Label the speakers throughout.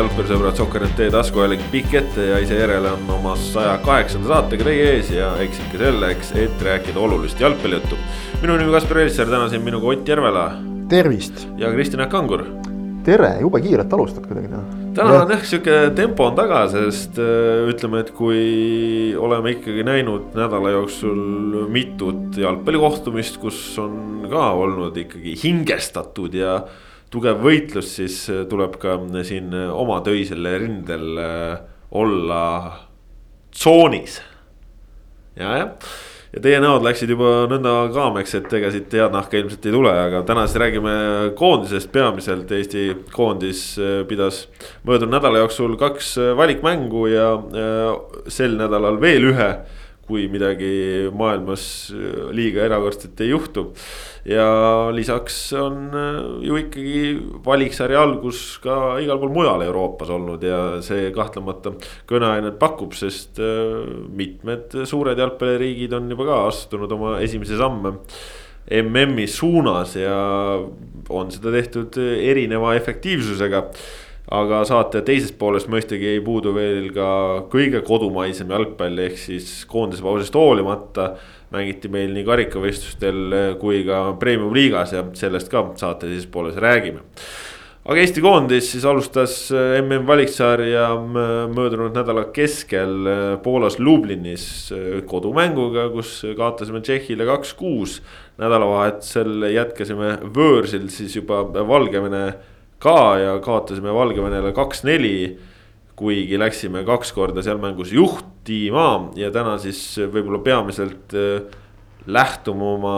Speaker 1: head jalgpallisõbrad, Sokker.ee taskuhääling pikk ette ja ise järele on oma saja kaheksanda saatega teie ees ja eks ikka selleks, et rääkida olulist jalgpallijuttu. minu nimi Kaspar Elisser, täna siin minuga Ott Järvela.
Speaker 2: tervist.
Speaker 1: ja Kristjan Kangur.
Speaker 2: tere, jube kiirelt alustad kuidagi täna.
Speaker 1: täna on jah sihuke tempo on taga, sest äh, ütleme, et kui oleme ikkagi näinud nädala jooksul mitut jalgpallikohtumist, kus on ka olnud ikkagi hingestatud ja tugev võitlus, siis äh, tuleb ka siin oma töisel rindel äh, olla tsoonis. ja, jah, ja teie näod läksid juba nõnda kaameks, et ega siit head nahka ilmselt ei tule, aga täna siis räägime koondisest peamiselt. Eesti koondis äh, pidas möödunud nädala jooksul kaks valikmängu ja sel nädalal veel ühe kui midagi maailmas liiga erakordset ei juhtu ja lisaks on äh, ju ikkagi valiksarja algus ka igal pool mujal Euroopas olnud ja see kahtlemata kõneainet pakub, sest äh, mitmed suured jalgpalliriigid on juba ka astunud oma esimesi samme. MM-i suunas ja on seda tehtud erineva efektiivsusega aga saate teisest poolest mõistagi ei puudu veel ka kõige kodumaisem jalgpall, ehk siis koondise pausist hoolimata mängiti meil nii karikavõistlustel kui ka premium-liigas ja sellest ka saate teises pooles räägime. aga Eesti koondis siis alustas mm valiksarja möödunud nädala keskel Poolas Lublinis kodumänguga, kus kaotasime Tšehhile kaks-kuus. nädalavahetusel jätkasime võõrsil siis juba Valgevene ka ja kaotasime Valgevenele kaks-neli kuigi läksime kaks korda seal mängus juhtima ja täna siis võib-olla peamiselt äh, lähtume oma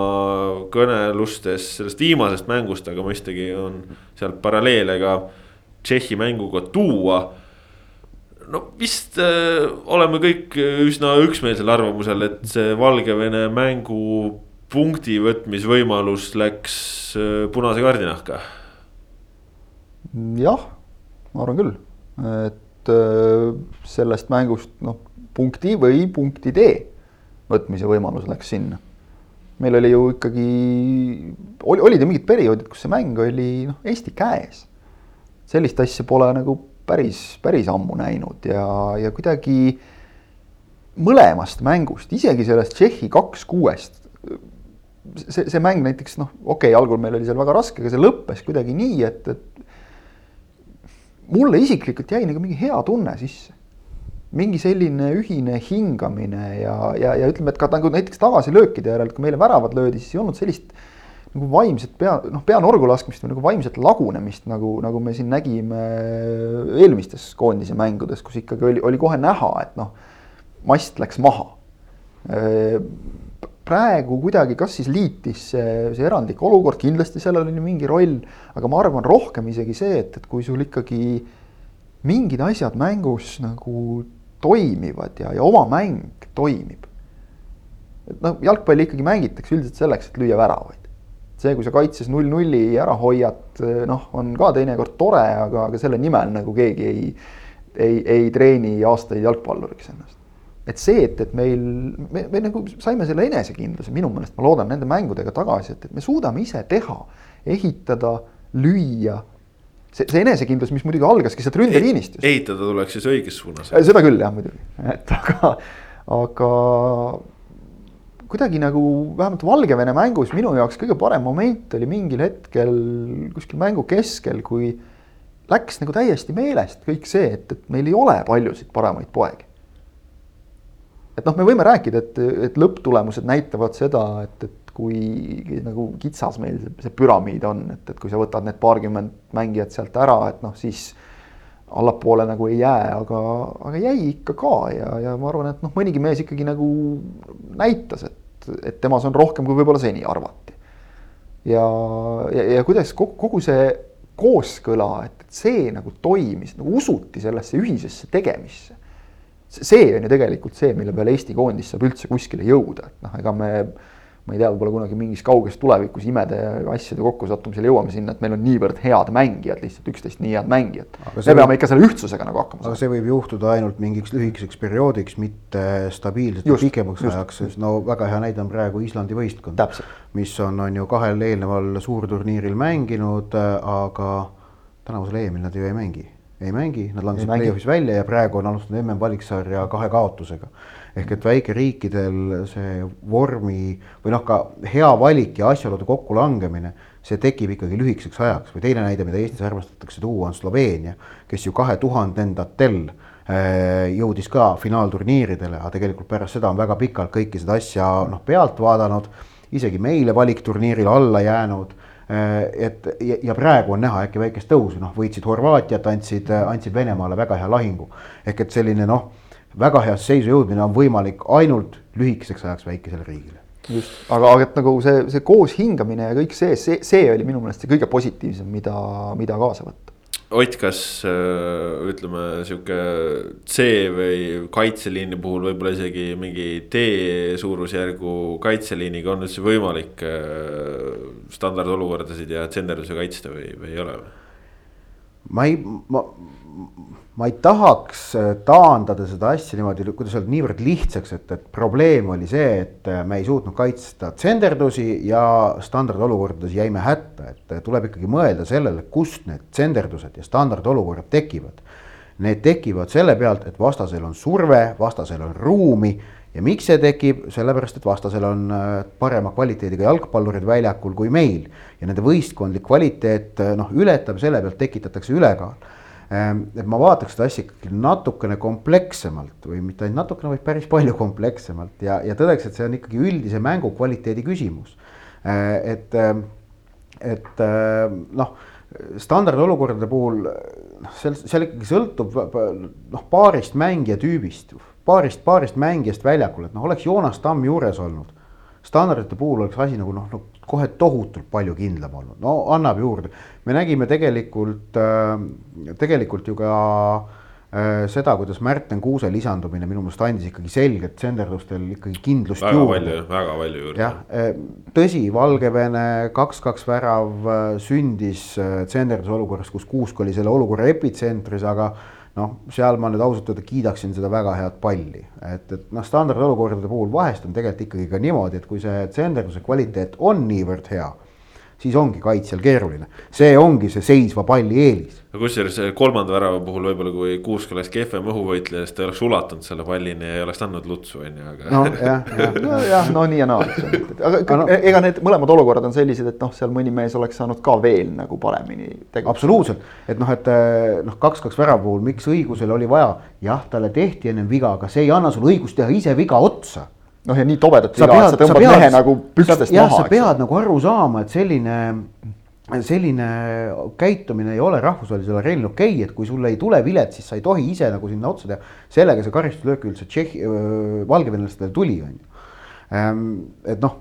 Speaker 1: kõnelustes sellest viimasest mängust, aga mõistagi on sealt paralleele ka Tšehhi mänguga tuua. no vist äh, oleme kõik üsna üksmeelsel arvamusel, et see Valgevene mängu punkti võtmisvõimalus läks äh, punase kaardi nahka.
Speaker 2: Jah, ma arvan küll, et äh, sellest mängust noh, punkti või punkti D võtmise võimalus läks sinna. meil oli ju ikkagi, oli, olid ju mingid perioodid, kus see mäng oli noh, Eesti käes. sellist asja pole nagu päris, päris ammu näinud ja, ja kuidagi mõlemast mängust, isegi sellest Tšehhi kaks kuuest. see, see mäng näiteks noh, okei okay,, algul meil oli seal väga raske, aga see lõppes kuidagi nii, et, et mulle isiklikult jäi nagu mingi hea tunne sisse. mingi selline ühine hingamine ja, ja, ja ütleme, et ka nagu näiteks tagasilöökide järel, kui meile väravad löödi, siis ei olnud sellist nagu vaimset pea, noh, peanorgu laskmist või nagu vaimset lagunemist, nagu, nagu me siin nägime eelmistes koondise mängudes, kus ikkagi oli, oli kohe näha, et noh, mast läks maha praegu kuidagi, kas siis liitis see, see erandlik olukord, kindlasti sellel oli mingi roll, aga ma arvan rohkem isegi see, et, et kui sul ikkagi mingid asjad mängus nagu toimivad ja, ja oma mäng toimib. et noh, jalgpalli ikkagi mängitakse üldiselt selleks, et lüüa väravaid. see, kui sa kaitses null-nulli ära hoiad, noh, on ka teinekord tore, aga, aga selle nimel nagu keegi ei, ei, ei treeni aastaid jalgpalluriks ennast et see, et, et meil, me, me nagu saime selle enesekindluse minu meelest, ma loodan nende mängudega tagasi, et, et me suudame ise teha, ehitada, lüüa. see, see enesekindlus, mis muidugi algaski sealt ründeliinist.
Speaker 1: ehitada tuleks siis õiges suunas.
Speaker 2: seda küll jah, muidugi, et aga, aga kuidagi nagu vähemalt Valgevene mängus minu jaoks kõige parem moment oli mingil hetkel kuskil mängu keskel, kui läks nagu täiesti meelest kõik see, et, et meil ei ole paljusid paremaid poegi et noh, me võime rääkida, et, et lõpptulemused näitavad seda, et, et kui nagu kitsas meil see, see püramiid on, et, et kui sa võtad need paarkümmend mängijat sealt ära, et noh, siis allapoole nagu ei jää, aga, aga jäi ikka ka ja, ja ma arvan, et noh, mõnigi mees ikkagi nagu näitas, et, et temas on rohkem, kui võib-olla seni arvati. ja, ja, ja kuidas kogu, kogu see kooskõla, et, et see nagu toimis, nagu usuti sellesse ühisesse tegemisse see on ju tegelikult see, mille peale Eesti koondis saab üldse kuskile jõuda, et noh, ega me ma ei tea, võib-olla kunagi mingis kauges tulevikus imede ja asjade kokkusattumisel jõuame sinna, et meil on niivõrd head mängijad, lihtsalt üksteist nii head mängijat. me peame võib... ikka selle ühtsusega nagu hakkama
Speaker 3: saama. aga see võib juhtuda ainult mingiks lühikeseks perioodiks, mitte stabiilselt pikemaks ajaks, sest no väga hea näide on praegu Islandi võistkond. mis on, on ju kahel eelneval suurturniiril mänginud, aga tänavusel EM-il nad ju ei mängi, ei mängi, nad langesid play-off'is välja ja praegu on alustanud MM-valiksarja kahe kaotusega. ehk et väikeriikidel see vormi või noh, ka hea valik ja asjaolude kokkulangemine, see tekib ikkagi lühikeseks ajaks. Või teine näide, mida Eestis armastatakse tuua, on Sloveenia, kes ju kahe tuhandendatel äh, jõudis ka finaalturniiridele, aga tegelikult pärast seda on väga pikalt kõike seda asja noh, pealt vaadanud, isegi meile valikturniiril alla jäänud et ja, ja praegu on näha äkki väikest tõusu, noh, võitsid Horvaatiat, andsid, andsid Venemaale väga hea lahingu. ehk et selline noh, väga heasse seisu jõudmine on võimalik ainult lühikeseks ajaks väikesele riigile.
Speaker 2: just, aga, aga et nagu see, see koos hingamine ja kõik see, see, see oli minu meelest see kõige positiivsem, mida, mida kaasa võtta
Speaker 1: Ott, kas äh, ütleme sihuke C või kaitseliini puhul võib-olla isegi mingi D suurusjärgu kaitseliiniga on üldse võimalik äh, standardolukordasid ja tsenderduse kaitsta või, või ei ole?
Speaker 3: Ma ei, ma, ma ei tahaks äh, taandada seda asja niimoodi, kuidas öelda, niivõrd lihtsaks, et, et probleem oli see, et äh, me ei suutnud kaitsta tsenderdusi ja standardolukordades jäime hätta, et äh, tuleb ikkagi mõelda sellele, kust need tsenderdused ja standardolukorrad tekivad. Need tekivad selle pealt, et vastasel on surve, vastasel on ruumi ja miks see tekib, sellepärast et vastasel on parema kvaliteediga jalgpallurid väljakul kui meil. Ja nende võistkondlik kvaliteet noh, ületab selle pealt tekitatakse ülekaal. Ehm, et ma vaataks seda asja ikkagi natukene komplekssemalt või mitte ainult natukene, vaid päris palju komplekssemalt. Ja, ja tõdeks, et see on ikkagi üldise mängu kvaliteedi küsimus. Ehm, et, ehm, et noh, standardolukordade puhul noh, seal, seal ikkagi sõltub noh, paarist mängija tüübist, paarist, paarist mängijast väljakul, et noh, oleks Joonas Tamm juures olnud standardite puhul oleks asi nagu noh, no kohe tohutult palju kindlam olnud, no annab juurde. me nägime tegelikult, äh, tegelikult ju ka äh, seda, kuidas Märten Kuuse lisandumine minu meelest andis ikkagi selgelt tsenderdustel ikkagi kindlust
Speaker 1: väga juurde. väga palju juurde.
Speaker 3: jah, äh, tõsi, Valgevene kaks-kaks värav sündis tsenderduse olukorras, kus Kuusk oli selle olukorra epitsentris, aga noh, seal ma nüüd ausalt öelda kiidaksin seda väga head palli, et, et noh, standardolukordade puhul vahest on tegelikult ikkagi ka niimoodi, et kui see tsenderduse kvaliteet on niivõrd hea siis ongi kaitsjal keeruline. see ongi see seisva palli eelis.
Speaker 1: no kusjuures kolmanda värava puhul võib-olla, kui Kuusk oleks kehvem õhuvõitleja, siis ta oleks ulatanud selle pallini ja ei oleks andnud lutsu, on ju, aga.
Speaker 2: nojah, jah, nojah, no nii ja naa, eks ole, aga no, ega need mõlemad olukorrad on sellised, et noh, seal mõni mees oleks saanud ka veel nagu paremini
Speaker 3: tegutseda. absoluutselt, et noh, et noh, kaks-kaks värava puhul, miks õigusel oli vaja, jah, talle tehti ennem viga, aga see ei anna sulle õigust teha ise viga otsa
Speaker 2: noh, ja nii tobedat viga, et sa tõmbad mehe nagu pükstest
Speaker 3: maha. sa pead nagu aru saama, et selline, selline käitumine ei ole rahvusvahelisel areenil okei okay,, et kui sul ei tule vilet, siis sa ei tohi ise nagu sinna otsa teha. sellega see karistuslöök üldse Tšehhi, valgevenelastele tuli, on ju. Ehm, et noh,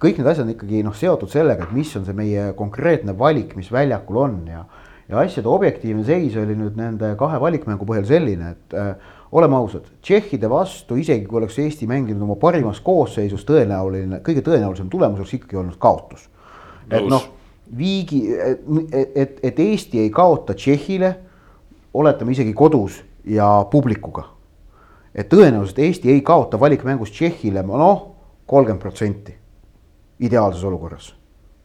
Speaker 3: kõik need asjad on ikkagi noh, seotud sellega, et mis on see meie konkreetne valik, mis väljakul on ja ja asjade objektiivne seis oli nüüd nende kahe valikmängu põhjal selline, et äh, oleme ausad, tšehhide vastu, isegi kui oleks Eesti mänginud oma parimas koosseisus, tõenäoline, kõige tõenäolisem tulemus oleks ikkagi olnud kaotus. et noh, viigi, et, et, et Eesti ei kaota Tšehhile, oletame isegi kodus ja publikuga. et tõenäoliselt Eesti ei kaota valikmängus Tšehhile, noh, kolmkümmend protsenti ideaalses olukorras.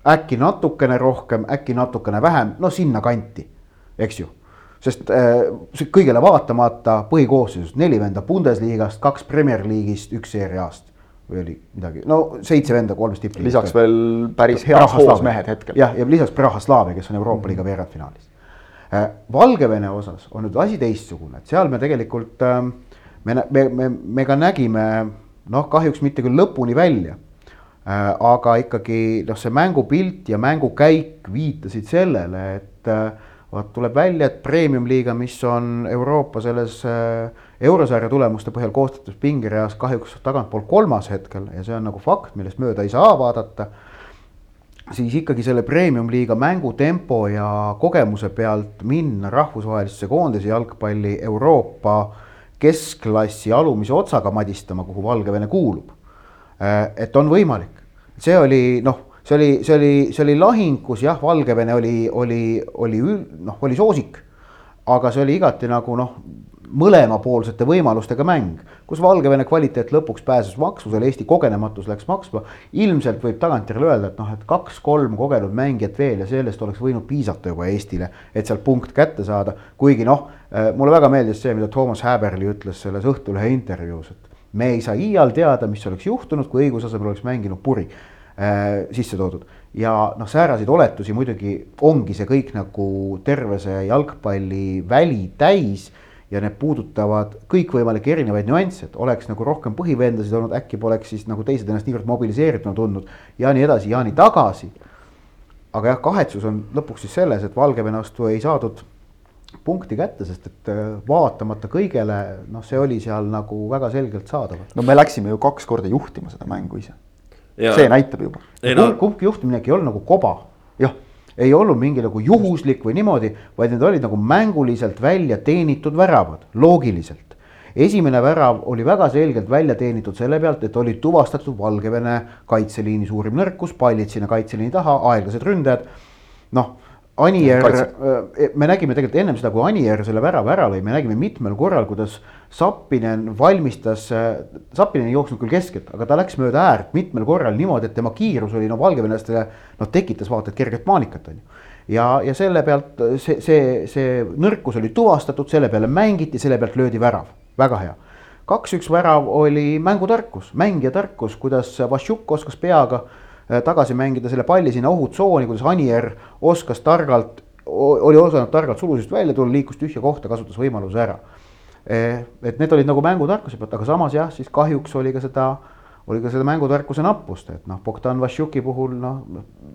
Speaker 3: äkki natukene rohkem, äkki natukene vähem, no sinnakanti, eks ju sest äh, kõigele vaatamata põhikoosseisus neli venda Bundesliga-st, kaks Premier League'ist, üks Serie A-st või oli midagi, no seitse venda kolmest tippliigast.
Speaker 2: lisaks veel päris head koosmehed hetkel.
Speaker 3: jah, ja lisaks Praha-Slaavia, kes on Euroopa liiga veerandfinaalis äh,. Valgevene osas on nüüd asi teistsugune, et seal me tegelikult äh, me, me, me, me ka nägime noh, kahjuks mitte küll lõpuni välja aga ikkagi noh, see mängupilt ja mängukäik viitasid sellele, et äh, vaat tuleb välja, et premium-liiga, mis on Euroopa selles äh, eurosarja tulemuste põhjal koostatud pingereas kahjuks tagantpoolt kolmas hetkel ja see on nagu fakt, millest mööda ei saa vaadata. siis ikkagi selle premium-liiga mängutempo ja kogemuse pealt minna rahvusvahelisse koondise jalgpalli Euroopa keskklassi alumise otsaga madistama, kuhu Valgevene kuulub. Äh, et on võimalik, see oli noh see oli, see oli, see oli lahing, kus jah, Valgevene oli, oli, oli noh, oli soosik. aga see oli igati nagu noh, mõlemapoolsete võimalustega mäng, kus Valgevene kvaliteet lõpuks pääses maksvusele, Eesti kogenematus läks maksma. ilmselt võib tagantjärele öelda, et noh, et kaks-kolm kogenud mängijat veel ja sellest oleks võinud piisata juba Eestile, et sealt punkt kätte saada. kuigi noh, mulle väga meeldis see, mida Toomas Häberli ütles selles Õhtulehe intervjuus, et me ei saa iial teada, mis oleks juhtunud, kui õigusasemel oleks mänginud puri äh, sisse toodud ja noh, sääraseid oletusi muidugi ongi see kõik nagu terve see jalgpalli väli täis ja need puudutavad kõikvõimalikke erinevaid nüansse, et oleks nagu rohkem põhivendasid olnud, äkki poleks siis nagu teised ennast niivõrd mobiliseerituna tundnud ja nii edasi ja nii tagasi. aga jah, kahetsus on lõpuks siis selles, et Valgevene vastu ei saadud punkti kätte, sest et äh, vaatamata kõigele, noh, see oli seal nagu väga selgelt saadaval.
Speaker 2: no me läksime ju kaks korda juhtima seda mängu ise. See näitab juba.
Speaker 3: No... kumbki juhtimine ei olnud nagu koba. jah ei olnud mingi nagu juhuslik või niimoodi, vaid need olid nagu mänguliselt välja teenitud väravad, loogiliselt. esimene värav oli väga selgelt välja teenitud selle pealt, et oli tuvastatud Valgevene kaitseliini suurim nõrkus, pallid sinna kaitseliini taha, aeglased ründajad. noh Anier, äh, me nägime tegelikult ennem seda, kui Anier selle värava ära lõi, me nägime mitmel korral, kuidas Sappinen valmistas, äh, Sappinen ei jooksnud küll keskelt, aga ta läks mööda äärt mitmel korral niimoodi, et tema kiirus oli no valgevenelastele noh, tekitas vaata et kerget paanikat on ju. ja, ja selle pealt see, see, see nõrkus oli tuvastatud, selle peale mängiti, selle pealt löödi värav, väga hea. Kaks-üks värav oli mängutarkus, mängija tarkus, kuidas Vašjuk oskas peaga Äh, tagasi mängida selle palli sinna ohutsooni, kuidas Anier oskas targalt, oli osanud targalt sulusest välja tulla, liikus tühja kohta, kasutas võimaluse ära. Äh, et need olid nagu mängutarkuse pealt, aga samas jah, siis kahjuks oli ka seda, oli ka seda mängutarkuse nappust, et noh, Bogdan Vassiuki puhul noh,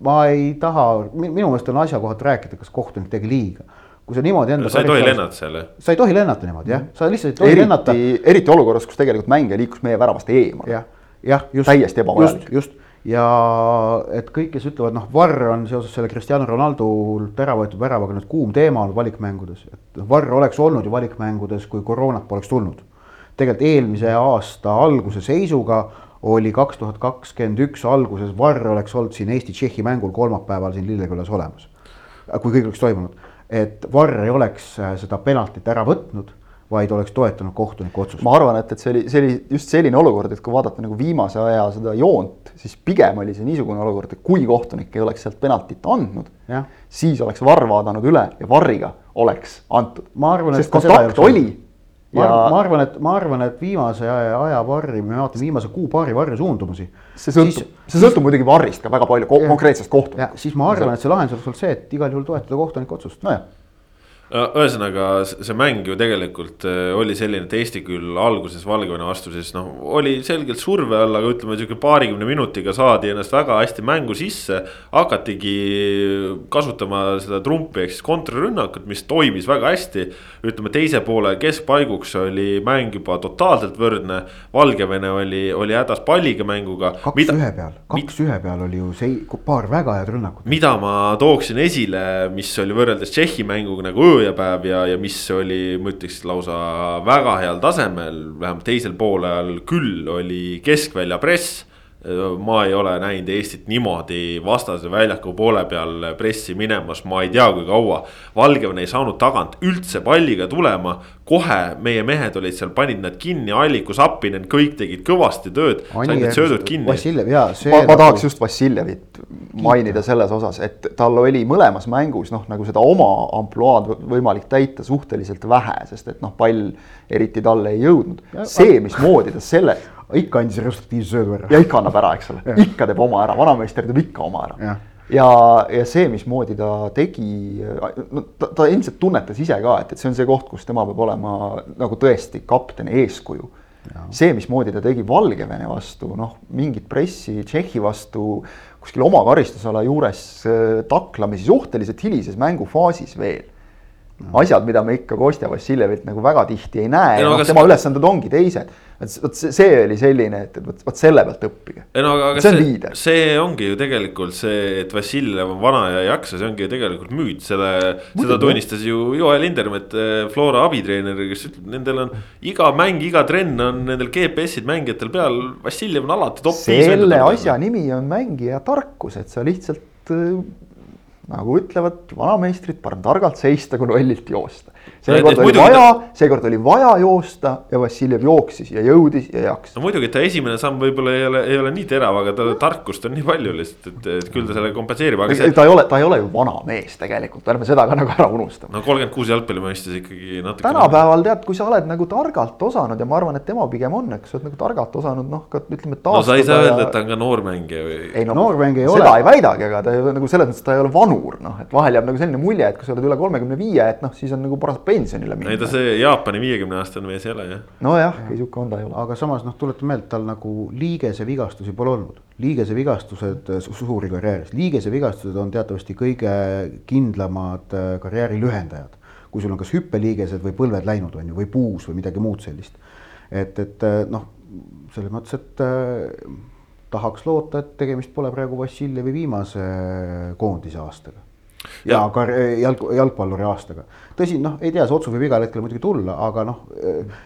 Speaker 3: ma ei taha, minu meelest on asjakohalt rääkida, kas kohtunik tegi liiga kui sa niimoodi enda
Speaker 1: sa ei tohi lennata seal jah.
Speaker 3: sa ei tohi lennata niimoodi jah, sa lihtsalt ei tohi
Speaker 2: eriti,
Speaker 3: lennata.
Speaker 2: eriti olukorras, kus tegelikult mängija liikus meie väravast eemale.
Speaker 3: jah, jah, just.
Speaker 2: täiesti ebavajalik.
Speaker 3: just, just ja et kõik, kes ütlevad, noh, Varr on seoses selle Cristiano Ronaldolt ära võetud väravaga nüüd kuum teema olnud valikmängudes, et Varr oleks olnud ju valikmängudes, kui koroonat poleks tulnud. tegelikult eelmise aasta alguse seisuga oli kaks tuhat kakskümmend üks alguses Varr oleks olnud siin Eesti-Tšehhi mängul kolmapäeval siin Lillekülas olemas. kui kõik oleks toimunud, et Varr ei oleks seda penaltit ära võtnud vaid oleks toetanud kohtuniku otsust.
Speaker 2: ma arvan, et, et see oli, see oli just selline olukord, et kui vaadata nagu viimase aja seda joont, siis pigem oli see niisugune olukord, et kui kohtunik ei oleks sealt penaltit andnud, siis oleks Varr vaadanud üle ja Varriga oleks antud. sest kontakt oli
Speaker 3: ja... ma arvan, et ma arvan, et viimase aja, aja varri, me vaatame viimase kuu-paari varri suundumusi.
Speaker 2: see sõltub, see sõltub muidugi varrist ka väga palju, konkreetsest kohtunikust.
Speaker 3: siis ma arvan, et see lahendus oleks olnud see, et igal juhul toetada kohtuniku otsust.
Speaker 2: nojah
Speaker 1: ühesõnaga see mäng ju tegelikult äh, oli selline, et Eesti küll alguses Valgevene vastu siis noh, oli selgelt surve all, aga ütleme sihuke paarikümne minutiga saadi ennast väga hästi mängu sisse. hakatigi kasutama seda trumpi ehk siis kontrarünnakut, mis toimis väga hästi. ütleme teise poole keskpaiguks oli mäng juba totaalselt võrdne. Valgevene oli, oli hädas palliga mänguga.
Speaker 3: kaks mida, ühe peal, kaks ühe peal oli ju see paar väga head rünnakut.
Speaker 1: mida ma tooksin esile, mis oli võrreldes Tšehhi mänguga nagu öö hooajapäev ja, ja mis oli, ma ütleks lausa väga heal tasemel, vähemalt teisel poolel küll oli keskvälja press ma ei ole näinud Eestit niimoodi vastase väljaku poole peal pressi minemas, ma ei tea, kui kaua. Valgevene ei saanud tagant üldse palliga tulema, kohe meie mehed olid seal, panid nad kinni, Alliku, Zappinen, kõik tegid kõvasti tööd, said need söödud kinni.
Speaker 2: Vassiljev ja see. ma, ma nagu... tahaks just Vassiljevit mainida selles osas, et tal oli mõlemas mängus noh, nagu seda oma ampluaad võimalik täita suhteliselt vähe, sest et noh, pall eriti talle ei jõudnud. see, mismoodi ta selle
Speaker 3: ikka andis resultatiivse söödu ära.
Speaker 2: ja ikka annab ära, eks ole, ikka teeb oma ära, vanameister teeb ikka oma ära. ja, ja, ja see, mismoodi ta tegi, no ta, ta ilmselt tunnetas ise ka, et, et see on see koht, kus tema peab olema nagu tõesti kapteni eeskuju. see, mismoodi ta tegi Valgevene vastu, noh, mingit pressi Tšehhi vastu kuskil oma karistusala juures äh, taklamisi suhteliselt hilises mängufaasis veel asjad, mida me ikka Kostja Vassiljevilt nagu väga tihti ei näe no, noh, tema ülesanded ongi teised. et vot see oli selline, et, et vot, selle pealt õppige.
Speaker 1: no aga, see, see, see ongi ju tegelikult see, et Vassiljev on vana ja ei jaksa, see ongi ju tegelikult müüt, selle, seda tunnistas ju Joel Lindermet, eh, Flora abitreener, kes ütleb, nendel on iga mäng, iga trenn on nendel GPS-id mängijatel peal, Vassiljev on alati top
Speaker 2: selle asja nimi on mängija tarkus, et sa lihtsalt nagu ütlevad vanameistrid, parem targalt seista kui lollilt joosta. Seekord
Speaker 1: et
Speaker 2: oli vaja, seekord oli vaja joosta ja Vassiljev jooksis ja jõudis ja jaksis.
Speaker 1: no muidugi, et ta esimene samm võib-olla ei ole, ei ole nii terav, aga tal tarkust on nii palju lihtsalt, et, et küll ta selle kompenseerib, aga see.
Speaker 2: ta ei ole, ta ei ole ju vana mees tegelikult, ärme seda ka nagu ära unustame.
Speaker 1: no kolmkümmend kuus jalgpallimõistes ikkagi natuke.
Speaker 2: tänapäeval tead, kui sa oled nagu targalt osanud ja ma arvan, et tema pigem on, eks sa oled nagu targalt osanud, noh, ka ütleme.
Speaker 1: no sa ei saa öelda, et ta on ka noormängija või.
Speaker 2: ei no
Speaker 3: noormängija ei
Speaker 2: seda
Speaker 3: ole.
Speaker 2: ei väidagi, aga ta ei ole nagu selles mõttes, ta ei ole vanur, noh, et vahel jääb nagu selline mulje, et kui sa oled üle kolmekümne viie, et noh, siis on nagu paras pensionile
Speaker 1: ei ta
Speaker 2: minna.
Speaker 1: see Jaapani viiekümne aastane mees ei ole jah.
Speaker 2: nojah, ei sihuke on ta ei ole.
Speaker 3: aga samas noh, tuletan meelde, tal nagu liigesevigastusi pole olnud. liigesevigastused su- suuri karjääris, liigesevigastused on teatavasti kõige kindlamad äh, karjääri lühendajad. kui sul on kas hüppeliigesed või põlved läinud, on ju, või puus või midagi muud sellist. et, et äh, noh, selles mõttes, et tahaks loota, et tegemist pole praegu Vassiljevi viimase koondise aastaga ja
Speaker 1: Ja-
Speaker 3: kar-, jalg, jalgpalluri aastaga. tõsi, noh, ei tea, see otsus võib igal hetkel muidugi tulla, aga noh,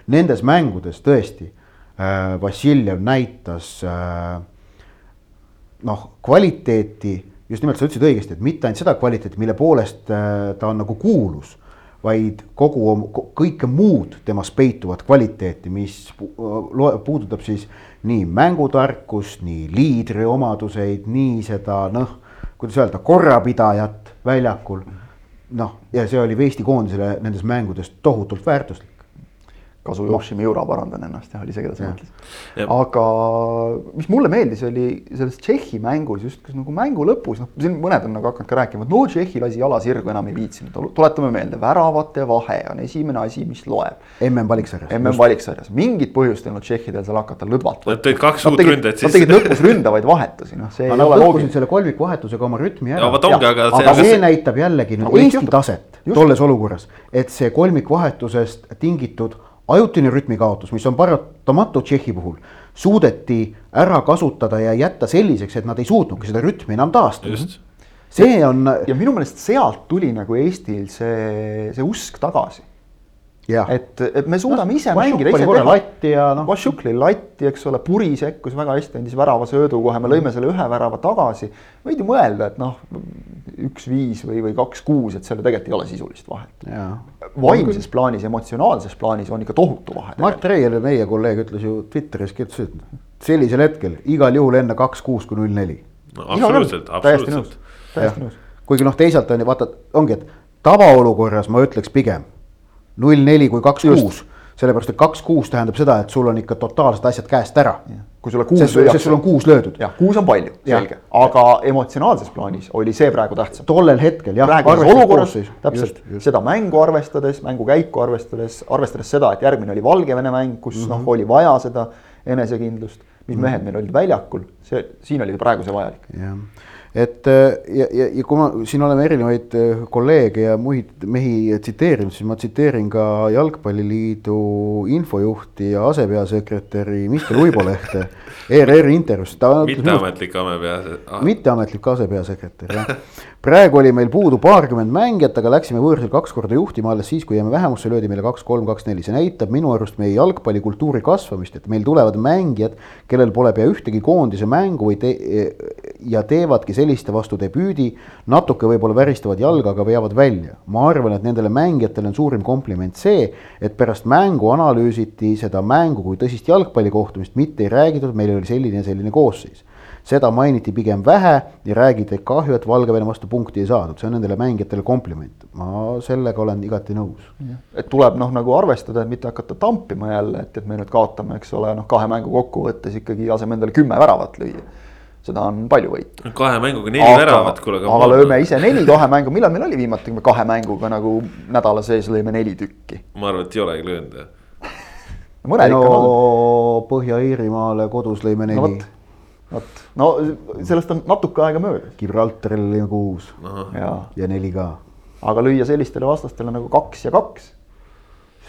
Speaker 3: nendes mängudes tõesti äh, Vassiljev näitas äh, noh, kvaliteeti, just nimelt sa ütlesid õigesti, et mitte ainult seda kvaliteeti, mille poolest ta on nagu kuulus, vaid kogu, kõike muud temas peituvat kvaliteeti, mis puudutab siis nii mängutarkust, nii liidri omaduseid, nii seda noh, kuidas öelda, korrapidajat väljakul. noh, ja see oli Eesti koondisele nendes mängudes tohutult väärtuslik.
Speaker 2: Kazuyoshi Miura, parandan ennast, jah, oli see, keda sa mõtlesid. Aga mis mulle meeldis, oli selles Tšehhi mängus just kas nagu mängu lõpus, noh, siin mõned on nagu hakanud ka rääkima, et no Tšehhi lasi jala sirgu, enam ei viitsinud, tuletame meelde, väravate vahe on esimene asi, mis loeb.
Speaker 3: MM valiksarjas.
Speaker 2: MM valiksarjas, mingit põhjust ei olnud tšehhidel seal hakata lõdvalt
Speaker 1: Nad tõid kaks uut
Speaker 2: tegid-
Speaker 1: ründajat
Speaker 2: Nad tegid lõpus ründavaid vahetusi, noh, see ei
Speaker 3: aga nad
Speaker 2: ole loogiline.
Speaker 3: selle kolmikvahetusega oma rütmi ära.
Speaker 1: Aga see-
Speaker 3: aga
Speaker 1: aga
Speaker 3: see näitab jällegi nüüd
Speaker 2: Nagu
Speaker 3: Eesti taset tolles olukorras, et see kolmikvahetusest tingitud ajutine rütmikaotus, mis on paratamatu Tšehhi puhul, suudeti ära kasutada ja jätta selliseks, et nad ei suutnudki seda rütmi enam taastada.
Speaker 1: just,
Speaker 3: see on
Speaker 2: ja minu meelest sealt tuli nagu Eestil see, see usk tagasi.
Speaker 3: Jah,
Speaker 2: et, et me suudame
Speaker 3: Noh,
Speaker 2: ise mängida, ise teha.
Speaker 3: latti ja noh.
Speaker 2: Vašjuk lõi latti, eks ole, Puri sekkus väga hästi, andis värava söödu kohe, me lõime selle ühe värava tagasi. võid ju mõelda, et noh, üks-viis või, või kaks-kuus, et seal ju tegelikult ei ole sisulist vahet.
Speaker 3: jaa.
Speaker 2: vaimses plaanis, emotsionaalses plaanis on ikka tohutu vahe.
Speaker 3: Mart Reier, meie kolleeg, ütles ju Twitteris, ütles, et sellisel hetkel igal juhul enne kaks kuus kui null neli.
Speaker 1: no absoluutselt, absoluutselt.,
Speaker 2: täiesti nõus.
Speaker 3: kuigi noh, teisalt on ju vaata, ongi, et tavaolukorras ma ütleks pigem null neli kui kaks kuus. sellepärast, et kaks kuus tähendab seda, et sul on ikka totaalselt asjad käest ära.
Speaker 2: kui sulle kuus
Speaker 3: sest, sest sul on kuus löödud.
Speaker 2: jah, kuus on palju, selge, aga emotsionaalses plaanis oli see praegu tähtsam.
Speaker 3: tollel hetkel jah.
Speaker 2: praeguses olukorras täpselt seda mängu arvestades, mängukäiku arvestades, arvestades seda, et järgmine oli Valgevene mäng, kus mm -hmm. noh, oli vaja seda enesekindlust. mis mehed meil olid väljakul, see, siin oli praegu see vajalik.
Speaker 3: jah, et äh, ja, ja, ja kui ma siin oleme erinevaid äh, kolleege ja muid mehi tsiteerinud, siis ma tsiteerin ka Jalgpalliliidu infojuhti ja asepeasekretäri Mihkel Uibolehte ERR-i intervjuus.
Speaker 1: mitteametlik amepea.
Speaker 3: mitteametlik asepeasekretär, jah. praegu oli meil puudu paarkümmend mängijat, aga läksime võõrsil kaks korda juhtima alles siis, kui jäime vähemusse, löödi meile kaks-kolm, kaks-neli, see näitab minu arust meie jalgpallikultuuri kasvamist, et meil tulevad mängijad, kellel pole pea ühtegi koondise mängu või te- ja teevadki selliste vastu debüüdi, natuke võib-olla väristavad jalga, aga veavad välja. ma arvan, et nendele mängijatele on suurim kompliment see, et pärast mängu analüüsiti seda mängu kui tõsist jalgpallikohtumist, mitte ei räägitud, meil oli selline ja selline koosseis seda mainiti pigem vähe ja räägiti, et kahju, et Valgevene vastu punkti ei saadud, see on nendele mängijatele kompliment. ma sellega olen igati nõus.
Speaker 2: et tuleb noh, nagu arvestada, et mitte hakata tampima jälle, et, et me nüüd kaotame, eks ole, noh, kahe mängu kokkuvõttes ikkagi laseme endale kümme väravat lüüa. Seda on palju võitu.
Speaker 1: kahe mänguga neli väravat, kuule.
Speaker 2: aga lööme ise neli kahe mängu, millal meil oli viimati, kui me kahe mänguga nagu nädala sees lõime neli tükki?
Speaker 1: ma arvan, et ei olegi löönud jah.
Speaker 2: mõned
Speaker 3: no
Speaker 2: ikka on.
Speaker 3: Põhja-Iirimaale kodus lõime
Speaker 2: no
Speaker 3: neli
Speaker 2: vot, vot, no sellest on natuke aega möödas
Speaker 3: Gibraltaril lõime kuus
Speaker 2: ja,
Speaker 3: ja neli ka.
Speaker 2: aga lüüa sellistele vastastele nagu kaks ja kaks,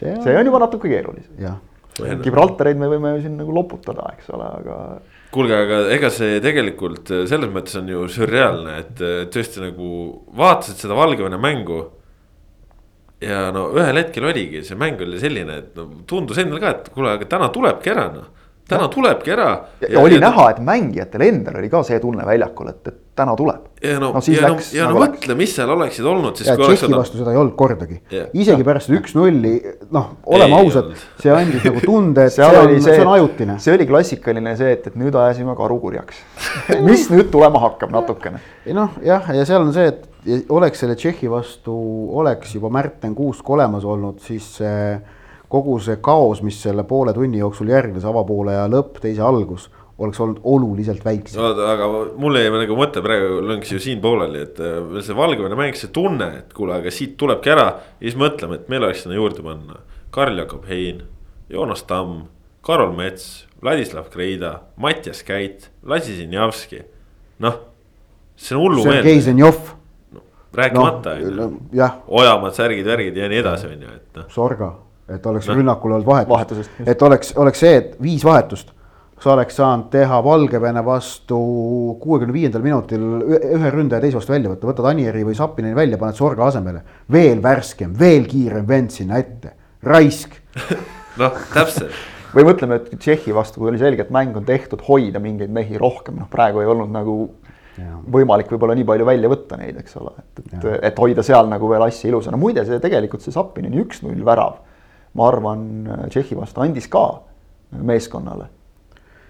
Speaker 3: see
Speaker 2: on juba natuke keerulisem. Gibraltareid me võime ju siin nagu loputada, eks ole, aga
Speaker 1: kuulge, aga ega see tegelikult selles mõttes on ju sürreaalne, et tõesti nagu vaatasid seda Valgevene mängu. ja no ühel hetkel oligi, see mäng oli selline, et no tundus endal ka, et kuule, aga täna tulebki ära noh. Täna tulebki ära.
Speaker 2: ja oli näha, et mängijatel endal oli ka see tunne väljakul, et, et täna tuleb.
Speaker 1: ja no, no, ja, läks, no, ja nagu no mõtle, mis seal oleksid olnud
Speaker 3: siis. Tšehhi seda... vastu seda ei olnud kordagi yeah., isegi ja. pärast üks-nulli, noh, oleme ausad, see andis nagu tunde, et see on, see on ajutine.
Speaker 2: see oli klassikaline see, et, et nüüd ajasime karu kurjaks mis nüüd tulema hakkab natukene.
Speaker 3: ei noh, jah, ja seal on see, et oleks selle Tšehhi vastu, oleks juba Märten Kuusk olemas olnud, siis see kogu see kaos, mis selle poole tunni jooksul järgnes, avapoole ja lõpp, teise algus, oleks olnud oluliselt väiksem.
Speaker 1: no aga mul jäi nagu mõte praegu lõnks ju siin pooleli, et äh, see Valgevene mäng, see tunne, et kuule, aga siit tulebki ära. ja siis mõtleme, et meil oleks sinna juurde panna Karl-Jakob Hein, Joonas Tamm, Karol Mets, Vladislav Kreida, Mattias Käit, Lasi Sinjavski. noh, see on hullumeelne.
Speaker 3: Sergei Zenjov
Speaker 1: no,. rääkimata no, ju, Ojamaad, särgid, värgid ja nii edasi, on ju, et noh.
Speaker 3: Sorga et oleks no. rünnakul olnud vahetus, et oleks, oleks see, et viis vahetust. sa oleks saanud teha Valgevene vastu kuuekümne viiendal minutil ühe ründaja teise vastu välja võtta, võtad Anieri või Sapineni välja, paned Sorga asemele. veel värskem, veel kiirem vend sinna ette, raisk.
Speaker 1: Noh, täpselt.
Speaker 2: Või mõtleme, et Tšehhi vastu, kui oli selge, et mäng on tehtud, hoida mingeid mehi rohkem, noh praegu ei olnud nagu Ja. võimalik võib-olla nii palju välja võtta neid, eks ole, et, et, et hoida seal nagu veel asja ilusana, muide see tegelikult see Sapinini üks-null värav ma arvan, Tšehhi vastu andis ka meeskonnale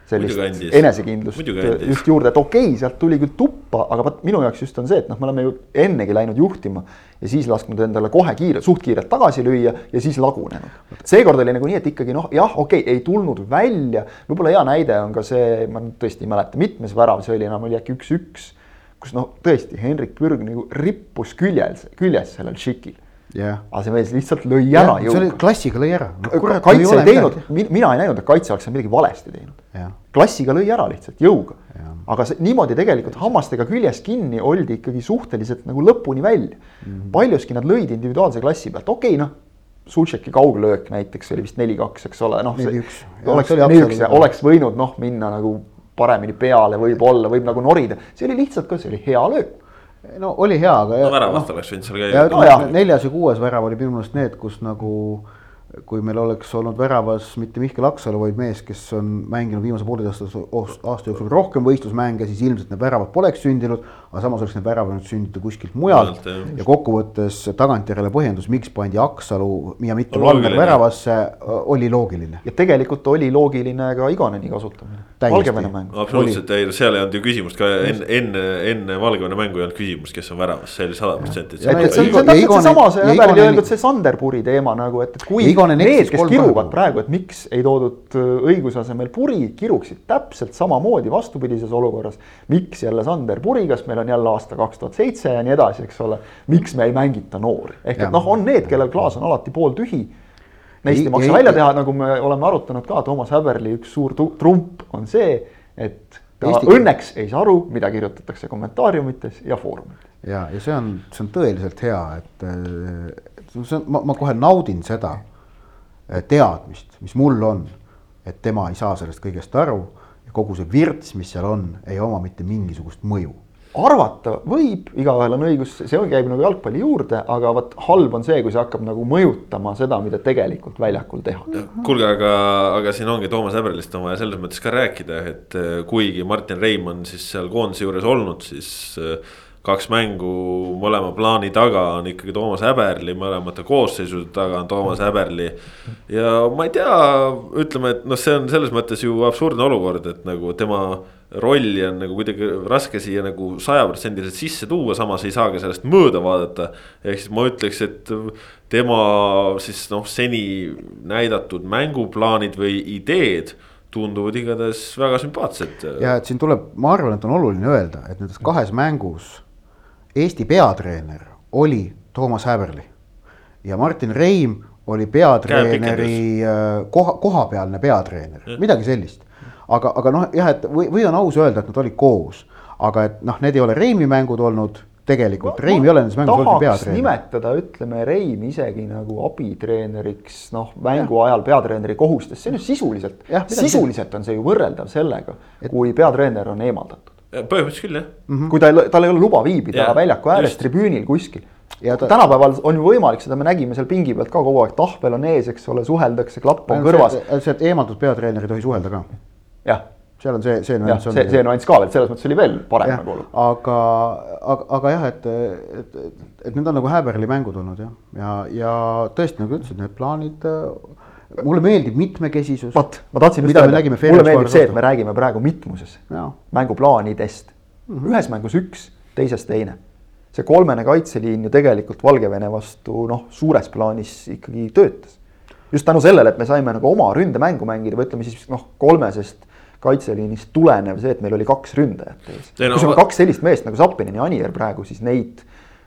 Speaker 2: sellist enesekindlust just juurde, et okei okay,, sealt tuli küll tuppa, aga vot minu jaoks just on see, et noh, me oleme ju ennegi läinud juhtima ja siis lasknud endale kohe kiire, suht kiirelt tagasi lüüa ja siis lagunenud. seekord oli nagu nii, et ikkagi noh, jah, okei okay,, ei tulnud välja, võib-olla hea näide on ka see, ma tõesti ei mäleta, mitmes värav see oli enam, oli äkki üks-üks, kus noh, tõesti Henrik Pürg nagu rippus küljes, küljes sellel Tšikil
Speaker 3: yeah..
Speaker 2: aga see mees lihtsalt lõi ära
Speaker 3: yeah,. see oli klassiga lõi ära
Speaker 2: no,. kaitse ei teinud, mina ei näinud, et kaitse oleks midagi valesti teinud yeah.. klassiga lõi ära lihtsalt jõuga yeah.. aga see, niimoodi tegelikult hammastega küljes kinni oldi ikkagi suhteliselt nagu lõpuni välja mm. -hmm. paljuski nad lõid individuaalse klassi pealt, okei okay, noh. Sultšeki kauglöök näiteks oli vist neli-kaks, eks ole, noh. oleks, ja oleks võinud noh, minna nagu paremini peale võib-olla, võib nagu norida, see oli lihtsalt ka, see oli hea löök
Speaker 3: no oli hea, aga.
Speaker 1: no väravast
Speaker 3: no,
Speaker 1: oleks võinud seal käia.
Speaker 3: No, neljas ja kuues värav oli minu meelest need, kus nagu kui meil oleks olnud väravas mitte Mihkel Aksalu, vaid mees, kes on mänginud viimase pooleteist aasta jooksul rohkem võistlusmänge, siis ilmselt need väravad poleks sündinud. Aga samas oleks need väravad sündida kuskilt mujalt ja kokkuvõttes tagantjärele põhjendus, miks pandi Aksalu ja mitte Valner väravasse, oli loogiline.
Speaker 2: ja tegelikult oli loogiline ka Igoneni kasutamine. Valgevene mängu.
Speaker 1: absoluutselt, ei seal ei olnud ju küsimust ka enne, enne, enne Valgevene mängu ei olnud küsimust, kes on väravas, see oli sada protsenti.
Speaker 2: see on täpselt seesama, see Häberli öeldud see Sanderpuri teema nagu, et, et kui need, kes kiruvad praegu, et miks ei toodud õiguse asemel puri, kiruksid täpselt samamoodi vastupidises olukorras. miks jälle Sander Puri, kas meil on jälle aasta kaks tuhat seitse ja nii edasi, eks ole. miks me ei mängita noori, ehk et noh, on need, kellel klaas on alati pooltühi. Neist ei maksa välja teha, nagu me oleme arutanud ka, Toomas Häberli üks suur trump on see, et ta Eesti... õnneks ei saa aru, mida kirjutatakse kommentaariumites ja foorumites.
Speaker 3: ja, ja see on, see on tõeliselt hea, et see on, ma, ma kohe naudin seda Äh, teadmist, mis mul on, et tema ei saa sellest kõigest aru ja kogu see virts, mis seal on, ei oma mitte mingisugust mõju
Speaker 2: arvata võib, igaühel on õigus, see käib nagu jalgpalli juurde, aga vot halb on see, kui see hakkab nagu mõjutama seda, mida tegelikult väljakul teha.
Speaker 1: kuulge, aga, aga siin ongi Toomas Häberlist on vaja selles mõttes ka rääkida, et äh, kuigi Martin Reim on siis seal koondise juures olnud, siis äh, kaks mängu mõlema plaani taga on ikkagi Toomas Häberli, mõlemate koosseisude taga on Toomas Häberli. ja ma ei tea, ütleme, et noh, see on selles mõttes ju absurdne olukord, et nagu tema rolli on nagu kuidagi raske siia nagu sajaprotsendiliselt sisse tuua, samas ei saa ka sellest mööda vaadata. ehk siis ma ütleks, et tema siis noh, seni näidatud mänguplaanid või ideed tunduvad igatahes väga sümpaatsed.
Speaker 3: ja et siin tuleb, ma arvan, et on oluline öelda, et nendes kahes mängus Eesti peatreener oli Toomas Häberli ja Martin Reim oli peatreeneri äh, koha, kohapealne peatreener, midagi sellist. Aga, aga noh, jah, et või, või on aus öelda, et nad olid koos, aga et noh, need ei ole Reimi mängud olnud tegelikult, Reim ei ole nendes mängus olnud peatreener.
Speaker 2: nimetada, ütleme Reim isegi nagu abitreeneriks, noh, mängu ja. ajal peatreeneri kohustes, see on ju sisuliselt, sisuliselt on see ju võrreldav sellega, kui peatreener on eemaldatud
Speaker 1: põhimõtteliselt küll jah
Speaker 2: mm. -hmm. kui ta, tal ei ole luba viibida ja, väljaku ääres tribüünil kuskil,
Speaker 3: Ja ta-
Speaker 2: tänapäeval on ju võimalik, seda me nägime seal pingi pealt ka kogu aeg, tahvel on ees, eks ole, suheldakse, klapp on kõrvas.
Speaker 3: see, et eemaldatud peatreener ei tohi suhelda ka.
Speaker 2: Jah,
Speaker 3: seal on see, see nüanss
Speaker 2: see, see nüanss ka veel, selles mõttes oli veel parem nagu olukord.
Speaker 3: aga, aga, aga jah, et, et, et, et need on nagu häberli mängud olnud jah, ja, ja tõesti nagu ütlesid, need plaanid. mulle meeldib mitmekesisus.
Speaker 2: vot, ma tahtsin just
Speaker 3: me
Speaker 2: öelda, mulle meeldib see, et me räägime praegu mitmuses, mänguplaanidest mm. -hmm. ühes mängus üks, teises teine. see kolmene kaitseliin ju tegelikult Valgevene vastu noh, suures plaanis ikkagi töötas. just tänu sellele, et me saime nagu oma ründemängu mängida või ütleme siis noh, kolmesest kaitseliinist tulenev see, et meil oli kaks ründajat ees. Kui sul on kaks sellist meest nagu Zappinen ja Anier praegu, siis neid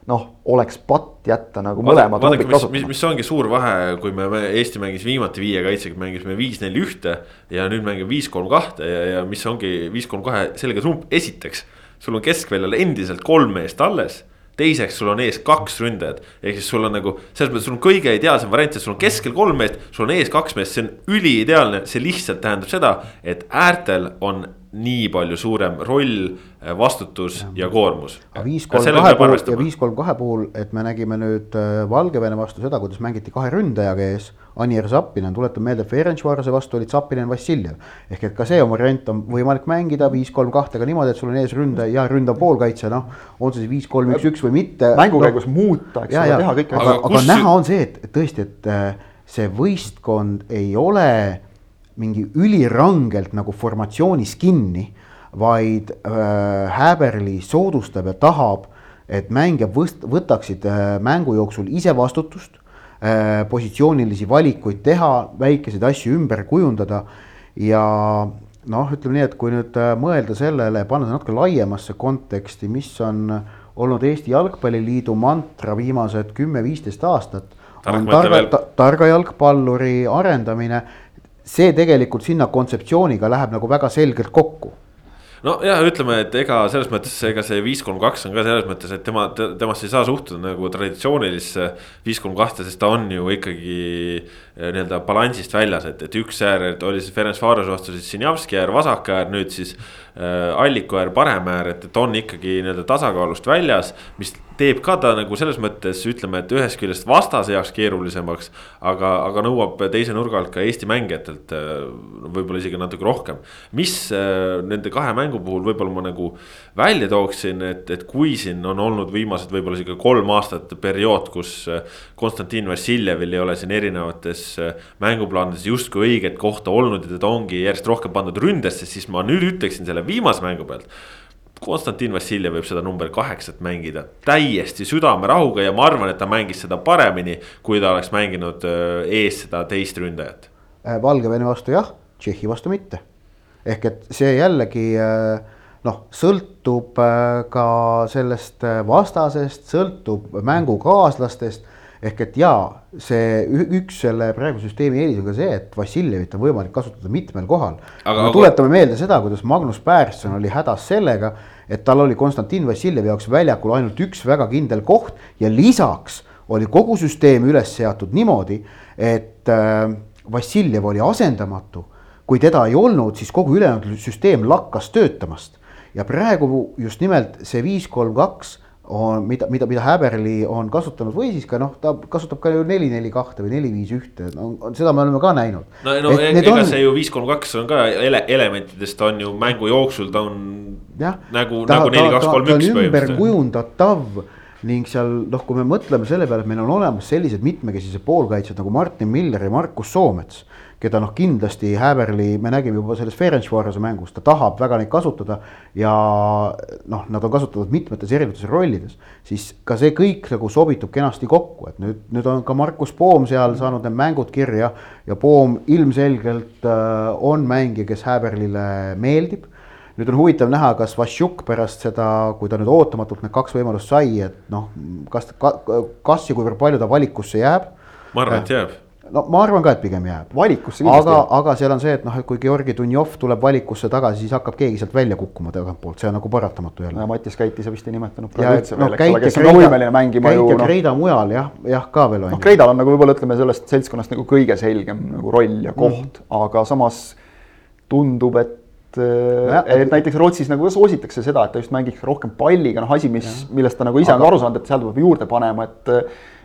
Speaker 2: noh, oleks patt jätta nagu mõlemad
Speaker 1: vaadake, mis, mis, mis ongi suur vahe, kui me, me Eesti mängis viimati viie kaitsega, mängisime viis-neli ühte ja nüüd mängime viis-kolm kahte ja, ja mis ongi viis-kolm kahe selge trump, esiteks. sul on keskväljal endiselt kolm meest alles, teiseks sul on ees kaks ründajat, ehk siis sul on nagu selles mõttes sul on kõige ideaalsem variant, et sul on keskel kolm meest, sul on ees kaks meest, see on üliideaalne, see lihtsalt tähendab seda, et äärtel on nii palju suurem roll, vastutus ja, ja koormus.
Speaker 3: viis, kolm, kahe puhul ja viis, kolm, kahe puhul, et me nägime nüüd äh, Valgevene vastu seda, kuidas mängiti kahe ründajaga ees. Anier Zappinen, tuletan meelde, Ferencvarose vastu olid Zappinen, Vassiljev. ehk et ka see on variant, on võimalik mängida viis, kolm, kahtega niimoodi, et sul on ees ründaja ja ründav poolkaitse, noh. on see siis viis, kolm, üks, üks või mitte.
Speaker 2: mängu
Speaker 3: no,
Speaker 2: käigus muuta, eks ole, teha kõike.
Speaker 3: aga,
Speaker 1: Aga kus-
Speaker 3: näha on see, et et tõesti, et äh, see võistkond ei ole mingi ülirangelt nagu formatsioonis kinni, vaid äh, Häberli soodustab ja tahab, et mängijad võst- võtaksid äh, mängu jooksul ise vastutust äh,, positsioonilisi valikuid teha, väikeseid asju ümber kujundada ja noh, ütleme nii, et kui nüüd äh, mõelda sellele, panna see natuke laiemasse konteksti, mis on olnud Eesti Jalgpalliliidu mantra viimased kümme-viisteist aastat. On targa targa jalgpalluri arendamine. See tegelikult sinna kontseptsiooniga läheb nagu väga selgelt kokku
Speaker 1: nojah, ütleme, et ega selles mõttes ega see viis, kolm, kaks on ka selles mõttes, et tema, temast ei saa suhtuda nagu traditsioonilisse viis, kolm, kahte, sest ta on ju ikkagi eh, nii-öelda balansist väljas, et, et üks äär, oli siis Ferenc Varos vastu siis Sinjavski äär, vasak äär, nüüd siis äh, Alliku äär, parem äär, et, et on ikkagi nii-öelda tasakaalust väljas. mis teeb ka ta nagu selles mõttes ütleme, et ühest küljest vastase jaoks keerulisemaks, aga, aga nõuab teise nurga alt ka Eesti mängijatelt äh, võib-olla isegi natuke rohkem. mis äh, nende kahe mängu puhul võib-olla ma nagu välja tooksin, et, et kui siin on olnud viimased võib-olla isegi kolm aastat periood, kus äh, Konstantin Vassiljevil ei ole siin erinevates mänguplaanides justkui õiget kohta olnud ja teda ongi järjest rohkem pandud ründesse, siis ma nüüd ütleksin selle viimase mängu pealt. Konstantin Vassiljev võib seda number kaheksat mängida täiesti südamerahuga ja ma arvan, et ta mängis seda paremini, kui ta oleks mänginud äh, ees seda teist ründajat.
Speaker 3: Äh, Valgevene vastu jah, Tšehhi vastu mitte. ehk et see jällegi äh, noh, sõltub ka sellest vastasest, sõltub mängukaaslastest. Ehk et jaa, see üks selle praeguse süsteemi eelis on ka see, et Vassiljevit on võimalik kasutada mitmel kohal.
Speaker 1: Aga-
Speaker 3: tuletame meelde seda, kuidas Magnus Persson oli hädas sellega, et tal oli Konstantin Vassiljevi jaoks väljakul ainult üks väga kindel koht ja lisaks oli kogu süsteem üles seatud niimoodi, et äh, Vassiljev oli asendamatu. kui teda ei olnud, siis kogu ülejäänud süsteem lakkas töötamast ja praegu just nimelt see viis, kolm, kaks on, mida, mida, mida Häberli on kasutanud või siis ka noh, ta kasutab ka ju neli, neli, kahte või neli, viis, ühte, no seda me oleme ka näinud.
Speaker 1: no, no e- ega
Speaker 3: on-
Speaker 1: see ju viis, kolm, kaks on ka ele, elementidest on ju mängu jooksul ta on nagu, nagu neli, kaks, kolm,
Speaker 3: on
Speaker 1: üks
Speaker 3: ümber
Speaker 1: põhimõtteliselt.
Speaker 3: kujundatav ning seal noh, kui me mõtleme selle peale, et meil on olemas sellised mitmekesised poolkaitsjad nagu Martin Miller ja Markus Soomets, keda noh, kindlasti Häberli, me nägime juba selles Ferencvarose mängus, ta tahab väga neid kasutada ja noh, nad on kasutatud mitmetes erinevates rollides, siis ka see kõik nagu sobitub kenasti kokku, et nüüd, nüüd on ka Markus Poom seal saanud need mängud kirja ja Poom ilmselgelt äh, on mängija, kes Häberlile meeldib nüüd on huvitav näha, kas Vassiuk pärast seda, kui ta nüüd ootamatult need kaks võimalust sai, et noh, kas, kas ja kuivõrd palju ta valikusse jääb.
Speaker 1: ma arvan, et jääb.
Speaker 3: No ma arvan ka, et pigem jääb.
Speaker 2: valikusse kindlasti
Speaker 3: aga aga seal on see, et noh, et kui Georgi Dunjov tuleb valikusse tagasi, siis hakkab keegi sealt välja kukkuma tagantpoolt, see on nagu paratamatu jälle.
Speaker 2: Mattias Käiti sa vist ei nimetanud
Speaker 3: ja
Speaker 2: praegu üldse
Speaker 3: noh,
Speaker 2: veel,
Speaker 3: Käit ja
Speaker 2: kes on võimeline mängima
Speaker 3: Käit
Speaker 2: ju
Speaker 3: ja
Speaker 2: noh.
Speaker 3: Kreida mujal jah, jah ka veel on
Speaker 2: noh. Kreidal on nagu võib-olla ütleme sellest seltskonnast nagu kõige selgem nagu roll ja koht mm, -hmm. aga samas tundub, et et, et näiteks Rootsis nagu soositakse seda, et ta just mängiks rohkem palliga, noh asi, mis, millest ta nagu ise on ka aru saanud, et seal peab juurde panema, et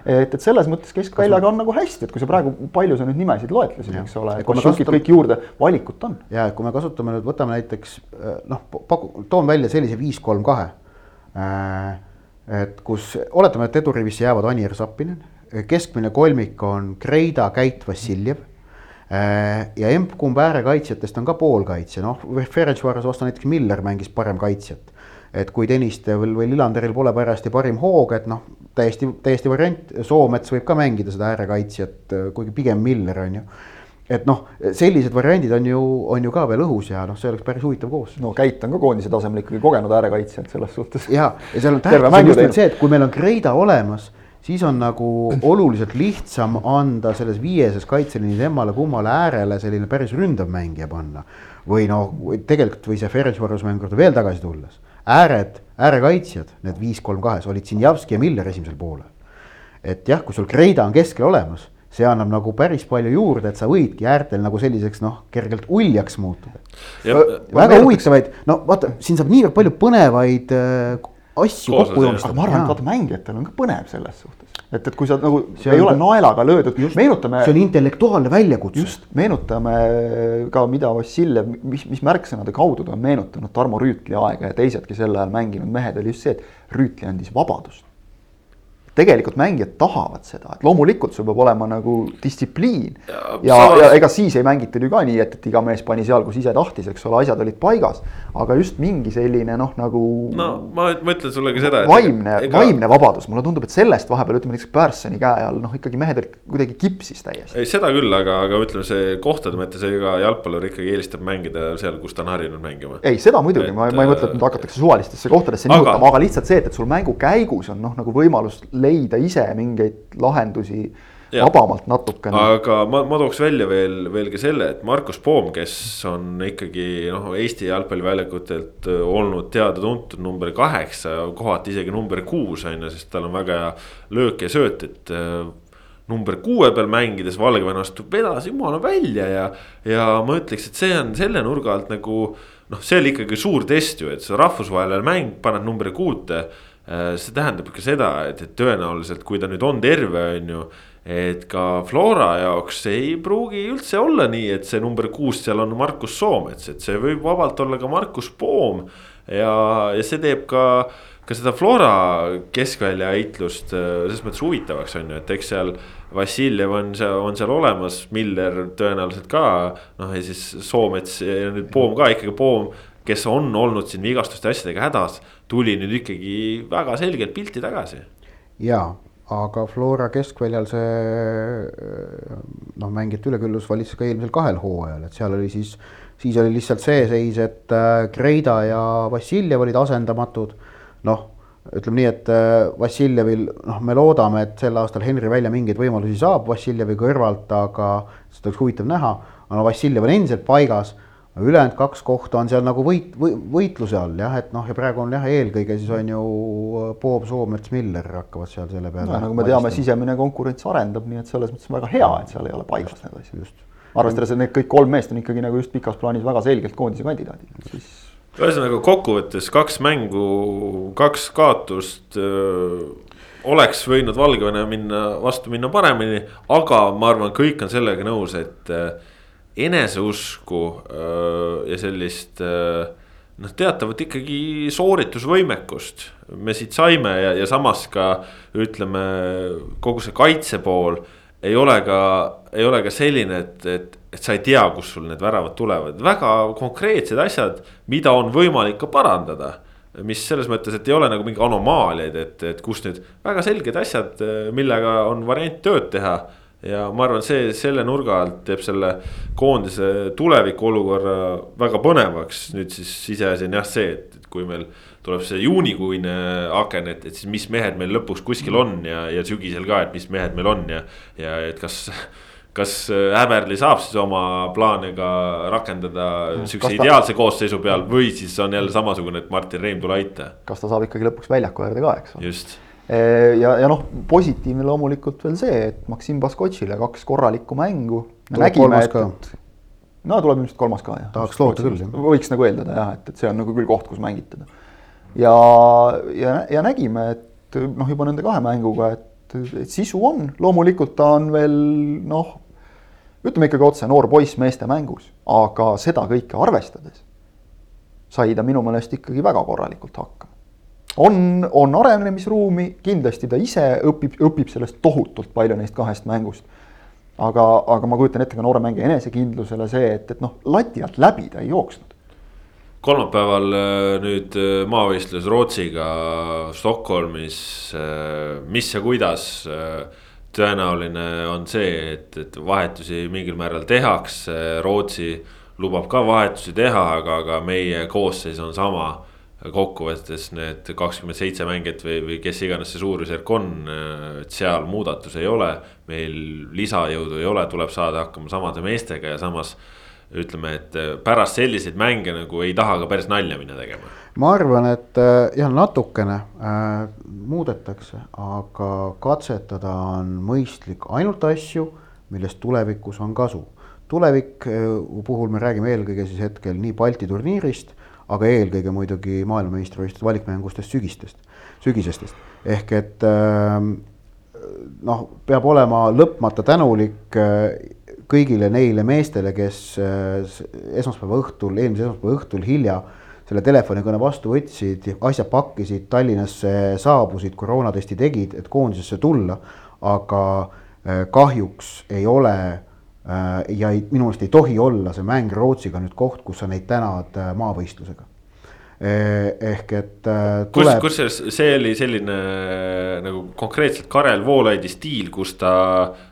Speaker 2: et, et selles mõttes keskväljaga on nagu hästi, et kui sa praegu, palju sa nüüd nimesid loetlesid, eks ole, kasutame... kõik juurde, valikut on.
Speaker 3: ja kui me kasutame nüüd, võtame näiteks noh, paku, toon välja sellise viis, kolm, kahe. Äh, et kus oletame, et edurivisse jäävad Anir Zappinen, keskmine kolmik on Kreida, Käit, Vassiljev äh, ja emb-kumb äärekaitsjatest on ka poolkaitsja, noh, Ferencvaros vastu näiteks Miller mängis parem kaitsjat et kui Tõnistel või Lillanderil pole parajasti parim hoog, et noh, täiesti, täiesti variant, Soomets võib ka mängida seda äärekaitsjat, kuigi pigem Miller on ju et noh, sellised variandid on ju, on ju ka veel õhus ja noh, see oleks päris huvitav koos.
Speaker 2: no Käit on ka koondise tasemel ikkagi kogenud äärekaitsja, et selles suhtes.
Speaker 3: ja, ja seal on tähtis just nimelt see, et kui meil on Kreida olemas, siis on nagu oluliselt lihtsam anda selles viieses kaitseliinis emmale-kummale äärele selline päris ründav mängija panna. või noh, tegelikult või see Ferencvaros mängu juurde veel tagasi tulles ääred, äärekaitsjad, need viis, kolm, kahes olid Sinjavski ja Miller esimesel poolel. et jah, kui sul Kreida on keskel olemas, see annab nagu päris palju juurde, et sa võidki äärtel nagu selliseks noh, kergelt uljaks muutuda. väga huvitavaid, no vaata, siin saab niivõrd palju põnevaid äh, asju kokku joonistada.
Speaker 2: aga ma arvan, et vaata mängijatel on ka põnev selles suhtes et, et kui sa nagu see ei ole naelaga löödud, meenutame.
Speaker 3: see on intellektuaalne väljakutse.
Speaker 2: just, meenutame ka, mida Vassiljev, mis, mis märksõnade kaudu ta on meenutanud Tarmo Rüütli aega ja teisedki sel ajal mänginud mehed, oli just see, et Rüütli andis vabadust tegelikult mängijad tahavad seda, et loomulikult sul peab olema nagu distsipliin. ja, ja, ja ega siis ei mängitud ju ka nii, et, et iga mees pani seal, kus ise tahtis, eks ole, asjad olid paigas. aga just mingi selline noh, nagu.
Speaker 1: no ma, ütlen sulle ka seda.
Speaker 2: vaimne ega..., vaimne vabadus, mulle tundub, et sellest vahepeal ütleme näiteks Pärssoni käe all noh, ikkagi mehed olid kuidagi kipsis täiesti.
Speaker 1: ei, seda küll, aga, aga ütleme, see kohtade mõttes ega jalgpallur ikkagi eelistab mängida seal, kus ta on harjunud mängima.
Speaker 2: ei, seda muidugi, ma, ma ei mõtle, et nüüd hakatakse suvalistesse kohtadesse nihutama, aga lihtsalt see, et, et sul mängu käigus on noh, nagu võimalus leida ise mingeid lahendusi ja. vabamalt natukene.
Speaker 1: aga ma, ma tooks välja veel, veel ka selle, et Markus Poom, kes on ikkagi noh, Eesti jalgpalliväljakutelt äh, olnud teada-tuntud number kaheksa, kohati isegi number kuus on ju, sest tal on väga hea löök ja sööt, et äh, number kuue peal mängides Valgevene astub edasi jumala välja ja, ja ma ütleks, et see on selle nurga alt nagu noh, see oli ikkagi suur test ju, et see rahvusvaheline mäng, paned numbri kuute see tähendab ka seda, et, et tõenäoliselt, kui ta nüüd on terve, on ju. et ka Flora jaoks ei pruugi üldse olla nii, et see number kuus seal on Markus Soomets, et see võib vabalt olla ka Markus Poom. ja, ja see teeb ka, ka seda Flora keskvälja heitlust äh, selles mõttes huvitavaks on ju, et eks seal. Vassiljev on seal, on seal olemas, Miller tõenäoliselt ka, noh ja siis Soomets ja nüüd Poom ka ikkagi, Poom kes on olnud siin vigastuste asjadega hädas, tuli nüüd ikkagi väga selgelt pilti tagasi.
Speaker 3: ja, aga Flora keskväljal see noh, mängijate üleküllus valitses ka eelmisel kahel hooajal, et seal oli siis, siis oli lihtsalt see seis, et äh, Kreida ja Vassiljev olid asendamatud. noh, ütleme nii, et äh, Vassiljevil noh, me loodame, et sel aastal Henri välja mingeid võimalusi saab Vassiljevi kõrvalt, aga seda oleks huvitav näha. aga no Vassiljev on endiselt paigas ülejäänud kaks kohta on seal nagu võit, võitluse all jah, et noh, ja praegu on jah, eelkõige siis on ju Bob Soomets, Miller hakkavad seal selle peale
Speaker 2: no,. nagu me teame, sisemine konkurents arendab, nii et selles mõttes väga hea, et seal ei ole paigas need asjad. arvestades, et need kõik kolm meest on ikkagi nagu just pikas plaanis väga selgelt koondise kandidaadid, siis.
Speaker 1: ühesõnaga kokkuvõttes kaks mängu, kaks kaotust öö, oleks võinud Valgevene minna, vastu minna paremini, aga ma arvan, kõik on sellega nõus, et öö, eneseusku ja sellist noh, teatavat ikkagi sooritusvõimekust me siit saime ja, ja samas ka ütleme, kogu see kaitse pool ei ole ka, ei ole ka selline, et, et, et sa ei tea, kust sul need väravad tulevad, väga konkreetsed asjad, mida on võimalik ka parandada mis selles mõttes, et ei ole nagu mingi anomaaliaid, et, et kus nüüd väga selged asjad, millega on variant tööd teha ja ma arvan, see selle nurga alt teeb selle koondise tuleviku olukorra väga põnevaks. nüüd siis iseasi on jah see, et, kui meil tuleb see juunikuine aken, et, et siis mis mehed meil lõpuks kuskil on ja, ja sügisel ka, et mis mehed meil on ja, ja et kas kas Häberli saab siis oma plaane ka rakendada sihukese ta... ideaalse koosseisu peal või siis on jälle samasugune, et Martin Reim, tule aita.
Speaker 2: kas ta saab ikkagi lõpuks väljaku äärde ka, eks
Speaker 1: ole. just
Speaker 2: ja, ja noh, positiivne loomulikult veel see, et Maksim Baskotšile kaks korralikku mängu. me nägime, et, no tuleb ilmselt kolmas ka jah.
Speaker 3: tahaks loota küll
Speaker 2: võiks nagu eeldada jah, et, et see on nagu küll koht, kus mängitada. ja, ja, ja nägime, et noh, juba nende kahe mänguga, et, et sisu on, loomulikult ta on veel noh, ütleme ikkagi otse, noor poiss meeste mängus, aga seda kõike arvestades sai ta minu meelest ikkagi väga korralikult hakkama. On, on arenemisruumi, kindlasti ta ise õpib, õpib sellest tohutult palju neist kahest mängust aga, aga ma kujutan ette ka noore mängija enesekindlusele see, et, et noh, lati alt läbi ta ei jooksnud.
Speaker 1: kolmapäeval äh, nüüd äh, maavõistlus Rootsiga Stockholmis, äh, mis ja kuidas tõenäoline on see, et, et vahetusi mingil määral tehakse, Rootsi lubab ka vahetusi teha, aga, aga meie koosseis on sama kokkuvõttes need kakskümmend seitse mängijat või, või kes iganes see suurusjärk on, et seal muudatusi ei ole. meil lisajõudu ei ole, tuleb saada hakkama samade meestega ja samas ütleme, et pärast selliseid mänge nagu ei taha ka päris nalja minna tegema.
Speaker 3: ma arvan, et äh, jah, natukene äh, muudetakse, aga katsetada on mõistlik ainult asju, millest tulevikus on kasu. tulevik äh, puhul me räägime eelkõige siis hetkel nii Balti turniirist aga eelkõige muidugi maailmameistrivõistluste valikmängustest sügistest, sügisestest. ehk et ähm, noh, peab olema lõpmata tänulik äh, kõigile neile meestele, kes äh, esmaspäeva õhtul, eelmise esmaspäeva õhtul hilja selle telefonikõne vastu võtsid, asjad pakkisid, Tallinnasse saabusid, koroonatesti tegid, et koondisesse tulla. aga äh, kahjuks ei ole ja ei, minu meelest ei tohi olla see mäng Rootsiga nüüd koht, kus sa neid tänad äh, maavõistlusega. Äh, ehk et
Speaker 1: tuleb.... kus, kusjuures see oli selline nagu konkreetselt Karel Voolaidi stiil, kus ta,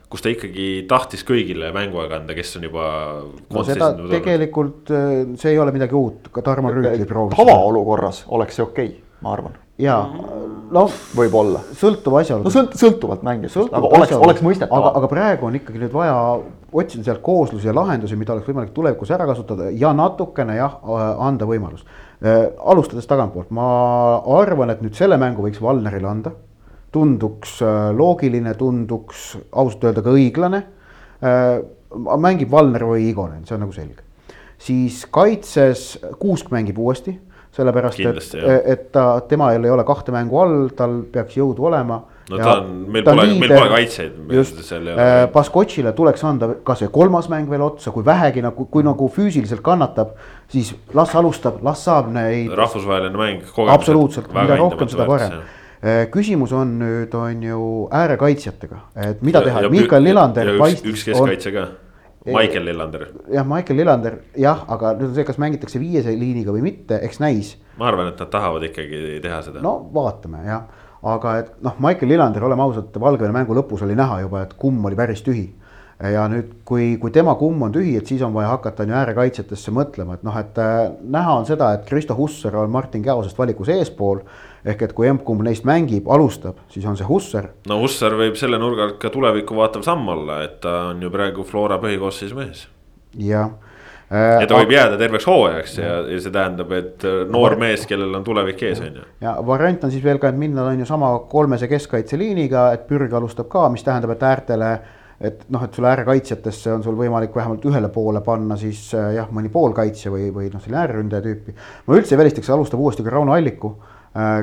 Speaker 1: kus ta ikkagi tahtis kõigile mänguaega anda, kes on juba.
Speaker 3: no seda tegelikult, see ei ole midagi uut, ka Tarmo Rüütli proovis.
Speaker 2: tavaolukorras oleks see okei okay, ma arvan
Speaker 3: ja noh,
Speaker 2: võib-olla.
Speaker 3: sõltuv asjaolu.
Speaker 2: no sõlt-, sõltuvalt mängijast, aga oleks, oleks mõistetav.
Speaker 3: aga, aga praegu on ikkagi nüüd vaja otsida sealt kooslusi ja lahendusi, mida oleks võimalik tulevikus ära kasutada ja natukene jah, anda võimalus. Äh, alustades tagantpoolt, ma arvan, et nüüd selle mängu võiks Valnerile anda. tunduks äh, loogiline, tunduks ausalt öelda ka õiglane. Äh, mängib Valner või Igonen, see on nagu selge. siis kaitses Kuusk mängib uuesti sellepärast Kindlasti, et, et ta, tema ei ole kahte mängu all, tal peaks jõudu olema.
Speaker 1: no ta on, meil pole, meil pole kaitseid.
Speaker 3: just, äh, Baskotšile tuleks anda kasvõi kolmas mäng veel otsa, kui vähegi nagu, kui nagu füüsiliselt kannatab, siis las alustab, las saab neid.
Speaker 1: rahvusvaheline mäng.
Speaker 3: absoluutselt, mida rohkem, seda parem äh, küsimus on nüüd, on ju äärekaitsjatega, et mida teha, Mihkel Lillander.
Speaker 1: üks, üks keskkaitse ka Michael Lillander.
Speaker 3: jah, Michael Lillander jah, aga nüüd on see, kas mängitakse viiese liiniga või mitte, eks näis.
Speaker 1: ma arvan, et nad tahavad ikkagi teha seda.
Speaker 3: no vaatame jah, aga et noh, Michael Lillander, oleme ausad, Valgevene mängu lõpus oli näha juba, et kumm oli päris tühi ja nüüd, kui, kui tema kumm on tühi, et siis on vaja hakata on ju äärekaitsjatesse mõtlema, et noh, et äh, näha on seda, et Kristo Hussar on Martin Käosest valikus eespool. Ehk et kui emb-kumb neist mängib, alustab, siis on see Hussar.
Speaker 1: no Hussar võib selle nurga alt ka tulevikku vaatav samm olla, et ta on ju praegu Flora põhikoosseisu mees.
Speaker 3: jah
Speaker 1: äh, ja ta võib jääda terveks hooajaks ja, ja see tähendab, et äh, noor mees, kellel on tulevik ees, on ju.
Speaker 3: ja variant on siis veel ka, et minna on ju sama kolmese keskkaitseliiniga, et Pürg alustab ka, mis tähendab, et äärtele et noh, et sul äärekaitsjatesse on sul võimalik vähemalt ühele poole panna siis äh, jah, mõni poolkaitsja või, või noh, selline ääreründaja tüüpi. ma üldse ei välistaks, alustab uuesti ka Rauno Alliku, äh,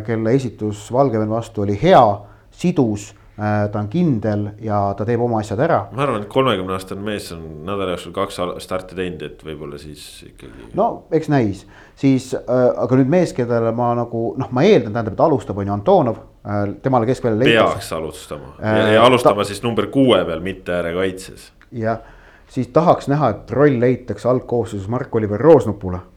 Speaker 3: kelle esitus Valgevene vastu oli hea, sidus Äh, ta on kindel ja ta teeb oma asjad ära.
Speaker 1: ma arvan, et kolmekümne aastane mees on nädala jooksul kaks starti teinud, et võib-olla siis ikkagi.
Speaker 3: no eks näis, siis äh, aga nüüd mees, kellele ma nagu noh, ma eeldan, tähendab, et alustab, on ju Antonov äh,, temale keskväljal
Speaker 1: peaks alustama äh, ja, ja alustama ta... siis number kuue peal, mitte äärekaitses.
Speaker 3: jah, siis tahaks näha, et roll leitakse algkoosseisus Mark-Oliver Roosnupule Äh,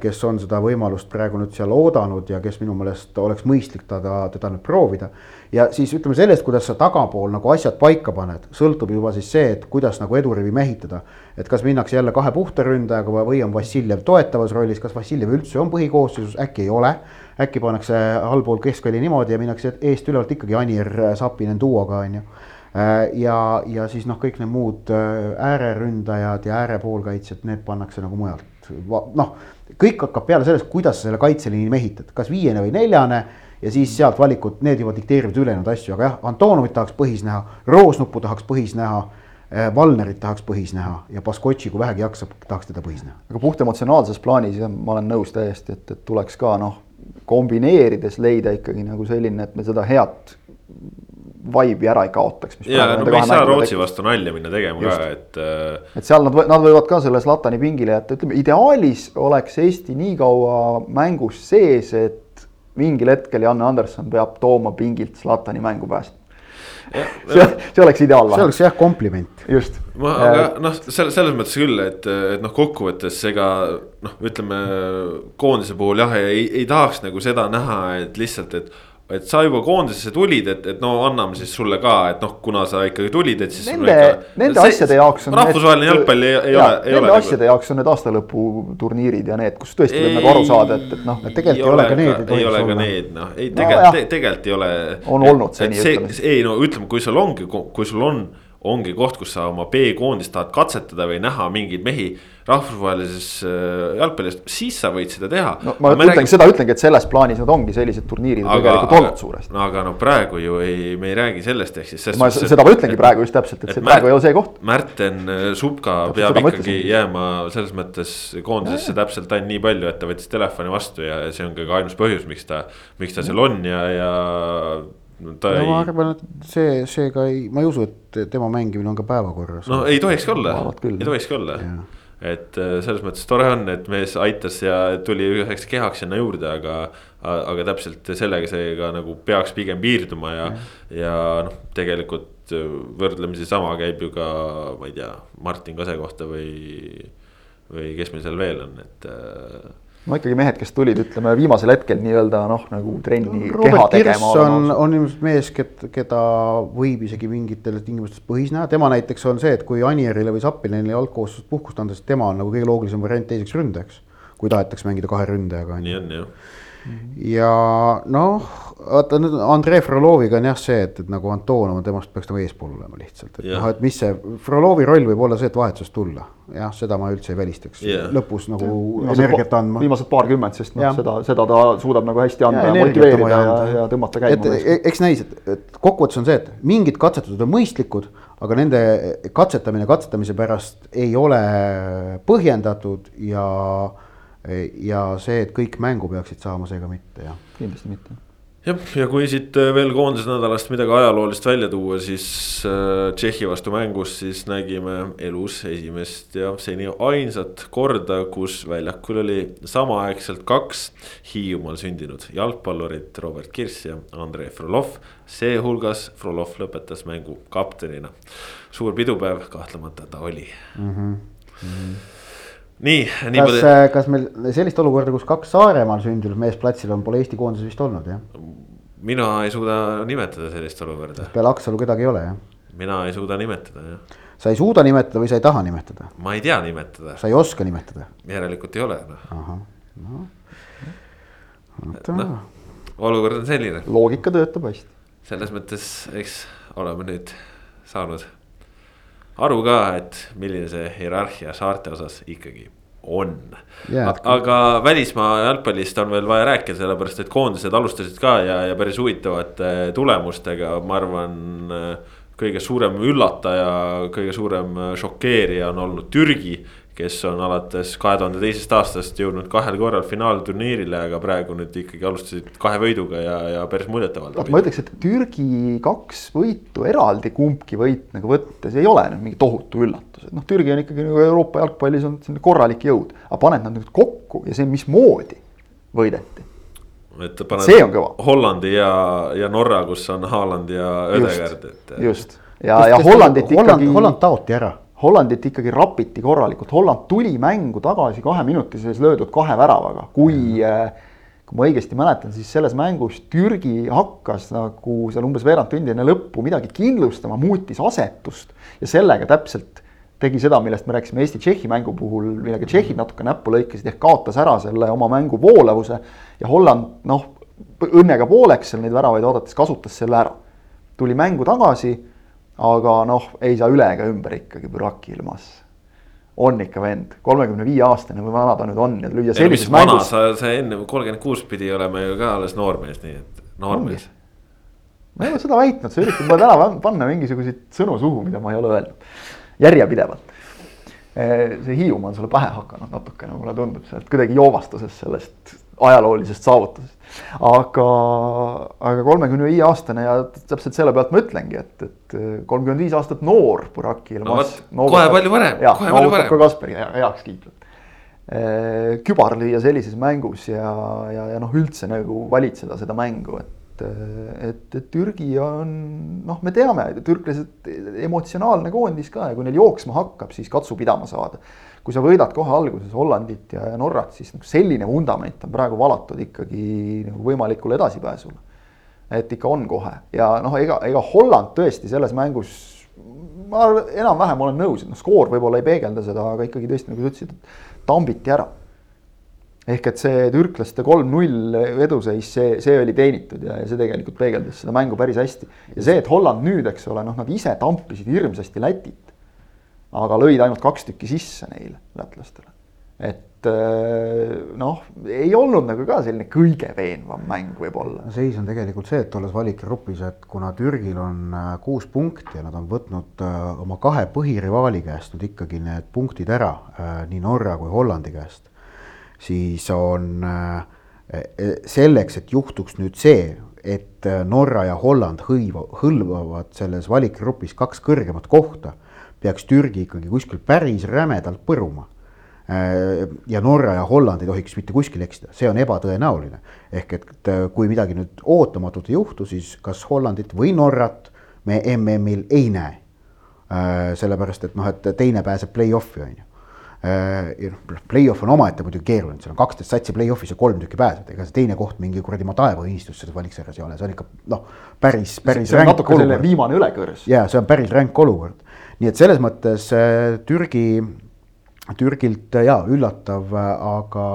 Speaker 3: kes on seda võimalust praegu nüüd seal oodanud ja kes minu meelest oleks mõistlik teda, teda nüüd proovida. ja siis ütleme sellest, kuidas sa tagapool nagu asjad paika paned, sõltub juba siis see, et kuidas nagu edurivi mehitada. et kas minnakse jälle kahe puhta ründajaga või on Vassiljev toetavas rollis, kas Vassiljev üldse on põhikoosseisus, äkki ei ole. äkki pannakse allpool keskvälja niimoodi ja minnakse eest ülevalt ikkagi Anir Sapinen duoga on ju äh, ja, ja siis noh, kõik need muud äh, ääreründajad ja äärepoolkaitsjad, need pannakse nagu mujalt noh, kõik hakkab peale sellest, kuidas sa selle kaitseliini mehitad, kas viiene või neljane ja siis sealt valikud, need juba dikteerivad ülejäänud asju, aga jah, Antonovit tahaks põhis näha, Roosnuppu tahaks põhis näha. Valnerit tahaks põhis näha ja Baskotši, kui vähegi jaksab, tahaks teda põhis näha.
Speaker 2: aga puht emotsionaalses plaanis ma olen nõus täiesti, et, et tuleks ka noh, kombineerides leida ikkagi nagu selline, et me seda head vibe'i ära ei kaotaks.
Speaker 1: ja no me ei saa Rootsi vastu nalja minna tegema Just. ka, et.
Speaker 2: Äh, et seal nad, nad võivad ka selle Zlatani pingile jätta, ütleme ideaalis oleks Eesti nii kaua mängus sees, et mingil hetkel Janne Anderson peab tooma pingilt Zlatani mängu päästma see, see oleks ideaalne.
Speaker 3: see oleks jah kompliment.
Speaker 2: just.
Speaker 1: ma, aga noh, selles, selles mõttes küll, et, et noh, kokkuvõttes ega noh, ütleme koondise puhul jah, ei, ei tahaks nagu seda näha, et lihtsalt, et et sa juba koondisesse tulid, et, et no anname siis sulle ka, et noh, kuna sa ikkagi tulid, et siis.
Speaker 2: Nende, nende see, asjade jaoks
Speaker 1: on. rahvusvaheline need, jalgpall ei, ei
Speaker 2: ja,
Speaker 1: ole.
Speaker 2: Nende ole, asjade nagu... jaoks on need aastalõputurniirid ja need, kus tõesti võib nagu aru saada, et, et noh.
Speaker 3: tegelikult ei ole ka need.
Speaker 1: ei ole ka need, noh, ei tegelikult no,, tegelikult ei ole.
Speaker 2: on olnud seni,
Speaker 1: ütleme. ei no ütleme, kui sul ongi, kui sul on ongi koht, kus sa oma B-koondist tahad katsetada või näha mingeid mehi rahvusvahelises äh, jalgpallis, siis sa võid seda teha.
Speaker 2: no ma ütlengi räägin... seda, ütlengi, et selles plaanis nad ongi sellised turniirid aga, tegelikult olnud suuresti.
Speaker 1: no aga no praegu ju ei, me ei räägi sellest, ehk siis.
Speaker 2: ma suhtes, seda ma ütlengi et, praegu just täpselt, et see Märt, praegu ei ole see koht.
Speaker 1: Märten äh, Supka peab ikkagi jääma selles mõttes koondisesse täpselt ainult nii palju, et ta võttis telefoni vastu ja see on ka ainus põhjus, miks ta, miks ta seal on ja, ja
Speaker 3: ta no, ei. ma arvan, et see, seega ei, ma ei usu, et tema mängimine on ka päevakorras.
Speaker 1: no ei tohikski olla, ei tohikski olla. Et äh, selles mõttes tore on, et mees aitas ja tuli üheks kehaks sinna juurde, aga. aga täpselt sellega see ka nagu peaks pigem piirduma ja, ja, ja noh, tegelikult võrdlemisi sama käib ju ka, ma ei tea, Martin Kase kohta või. või kes meil seal veel on, et äh,
Speaker 2: no ikkagi mehed, kes tulid, ütleme viimasel hetkel nii-öelda noh, nagu trenni
Speaker 3: Robert keha tegema. on, on ilmselt mees, keda võib isegi mingitel tingimustes põhis näha, tema näiteks on see, et kui Anierile või Sapinile jalgkohustusest puhkust anda, siis tema on nagu kõige loogilisem variant teiseks ründajaks. kui tahetakse mängida kahe ründajaga.
Speaker 1: nii on jah
Speaker 3: ja noh, vaata nüüd Andrei Froloviga on jah see, et, et nagu Antonov, temast peaks nagu eespool olema lihtsalt, et noh, et mis see Frolovi roll võib olla see, et vahetusest tulla. jah, seda ma üldse ei välistaks yeah., lõpus nagu ja. energiat andma.
Speaker 2: viimased paarkümmend, sest noh, seda, seda ta suudab nagu hästi anda ja, ja motiveerida ja, ja, ja tõmmata käima.
Speaker 3: et e-, eks näis, et, et kokkuvõttes on see, et mingid katsetused on mõistlikud, aga nende katsetamine katsetamise pärast ei ole põhjendatud ja ja see, et kõik mängu peaksid saama, seega mitte jah.
Speaker 2: kindlasti mitte
Speaker 1: jah, ja kui siit äh, veel koondise nädalast midagi ajaloolist välja tuua, siis äh, Tšehhi vastu mängus siis nägime elus esimest ja seni ainsat korda, kus väljakul oli samaaegselt kaks Hiiumaal sündinud jalgpallurit, Robert Kirss ja Andrei Frolov. seehulgas Frolov lõpetas mängu kaptenina. suur pidupäev kahtlemata ta oli mm. -hmm. Mm -hmm nii, nii
Speaker 3: kas, äh, kas meil sellist olukorda, kus kaks Saaremaal sündinud meest platsil on, pole Eesti koondises vist olnud, jah?
Speaker 1: mina ei suuda nimetada sellist olukorda.
Speaker 3: peale Aksalu kedagi ei ole, jah?
Speaker 1: mina ei suuda nimetada, jah.
Speaker 3: sa ei suuda nimetada või sa ei taha nimetada?
Speaker 1: ma ei tea nimetada.
Speaker 3: sa ei oska nimetada?
Speaker 1: järelikult ei ole, noh.
Speaker 3: ahah, noh.
Speaker 1: noh, olukord on selline.
Speaker 2: loogika töötab hästi.
Speaker 1: selles mõttes, eks oleme nüüd saanud aru ka, et milline see hierarhia saarte osas ikkagi on. aga välismaa jalgpallist on veel vaja rääkida, sellepärast et koondised alustasid ka ja, ja päris huvitavate tulemustega, ma arvan. kõige suurem üllataja, kõige suurem šokeerija on olnud Türgi kes on alates kahe tuhande teisest aastast jõudnud kahel korral finaalturniirile, aga praegu nüüd ikkagi alustasid kahe võiduga ja, ja päris muljetavaldav.
Speaker 2: ma ütleks, et Türgi kaks võitu eraldi kumbki võit nagu võttes ei ole nüüd mingi tohutu üllatus, et noh, Türgi on ikkagi nagu Euroopa jalgpallis on selline korralik jõud, aga paned nad nüüd kokku ja see, mismoodi võideti
Speaker 1: et paned Hollandi ja, ja Norra, kus on Haaland ja Ödegard,
Speaker 2: et. just ja, ja Hollandit
Speaker 3: ikkagi. Holland, Holland taoti ära
Speaker 2: Hollandit ikkagi rapiti korralikult, Holland tuli mängu tagasi kahe minuti sees löödud kahe väravaga, kui mm. kui ma õigesti mäletan, siis selles mängus Türgi hakkas nagu seal umbes veerand tundi enne lõppu midagi kindlustama, muutis asetust ja sellega täpselt tegi seda, millest me rääkisime Eesti-Tšehhi mängu puhul, millega tšehhid natuke näppu lõikasid ehk kaotas ära selle oma mängu voolavuse. ja Holland noh, õnnega pooleks seal neid väravaid oodates kasutas selle ära. tuli mängu tagasi aga noh, ei saa üle ega ümber ikkagi Burak ilmas. on ikka vend, kolmekümne viie aastane või vana ta nüüd on ja lüüa sellises mängus.
Speaker 1: sa, sa enne kolmkümmend kuus pidi olema ju ka alles noormees, nii et noormees.
Speaker 2: ma ei ole seda väitnud, sa üritad mulle täna panna mingisuguseid sõnu suhu, mida ma ei ole öelnud järjepidevalt. see Hiiumaa on sulle pähe hakanud natukene, mulle tundub, sa oled kuidagi joovastuses sellest ajaloolisest saavutusest. aga, aga kolmekümne viie aastane ja täpselt selle pealt ma ütlengi, et, et kolmkümmend viis aastat noor Buraki Ilmas
Speaker 1: no,. kohe palju parem, kohe palju parem.
Speaker 2: Kasperi heaks kiitnud. kübar lüüa sellises mängus ja, ja, ja noh, üldse nagu valitseda seda mängu, et, et, et Türgi on noh, me teame, türklased emotsionaalne koondis ka ja kui neil jooksma hakkab, siis katsu pidama saada kui sa võidad kohe alguses Hollandit ja Norrat, siis nagu selline vundament on praegu valatud ikkagi nagu võimalikule edasipääsule. et ikka on kohe ja noh, ega, ega Holland tõesti selles mängus, ma enam-vähem olen nõus, et noh, skoor võib-olla ei peegelda seda, aga ikkagi tõesti nagu sa ütlesid, tambiti ära. ehk et see türklaste kolm-null eduseis, see, see oli teenitud ja, ja see tegelikult peegeldas seda mängu päris hästi. ja see, et Holland nüüd, eks ole, noh, nad ise tampisid hirmsasti Lätit aga lõid ainult kaks tükki sisse neile, lätlastele. et äh, noh, ei olnud nagu ka selline kõige veenvam mäng võib-olla.
Speaker 3: seis on tegelikult see, et olles valikgrupis, et kuna Türgil on äh, kuus punkti ja nad on võtnud äh, oma kahe põhirivaali käest nüüd ikkagi need punktid ära, nii Norra kui Hollandi käest, siis on selleks, et juhtuks nüüd see, et Norra ja Holland hõiva, hõlvavad selles valikgrupis kaks kõrgemat kohta peaks Türgi ikkagi kuskil päris rämedalt põruma. Äh, ja Norra ja Holland ei tohiks mitte kuskil eksida, see on ebatõenäoline. ehk et kui midagi nüüd ootamatut ei juhtu, siis kas Hollandit või Norrat me MM-il ei näe. Äh, sellepärast et noh, et teine pääseb play-off'i on ju äh, ja noh, play-off on omaette muidugi keeruline, seal on kaksteist satsi play-off'is ja kolm tükki pääsevad, ega see teine koht mingi kuradi ma taevaõnnistus selles valiksarjas ei ole, see on ikka noh, päris, päris.
Speaker 2: natuke selline viimane ülekõrs.
Speaker 3: ja see on päris ränk olukord nii et selles mõttes äh, Türgi, Türgilt äh, jaa, üllatav, äh, aga,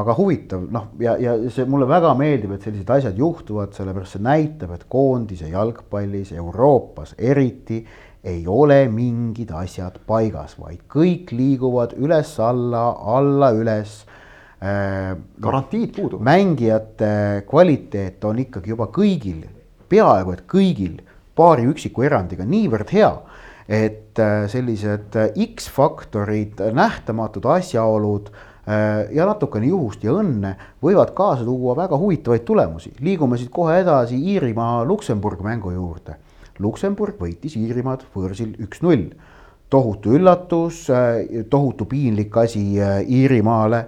Speaker 3: aga huvitav, noh, ja, ja see mulle väga meeldib, et sellised asjad juhtuvad, sellepärast see näitab, et koondise jalgpallis Euroopas eriti ei ole mingid asjad paigas, vaid kõik liiguvad üles-alla, alla-üles
Speaker 2: garantiid puuduvad.
Speaker 3: mängijate kvaliteet on ikkagi juba kõigil, peaaegu et kõigil paari üksiku erandiga niivõrd hea et äh, sellised äh, X-faktorid, nähtamatud asjaolud äh, ja natukene juhust ja õnne võivad kaasa tuua väga huvitavaid tulemusi. liigume siit kohe edasi Iirimaa-Luksemburg mängu juurde. Luksemburg võitis Iirimaad võõrsil üks-null. Tohutu üllatus, tohutu piinlik asi Iirimaale.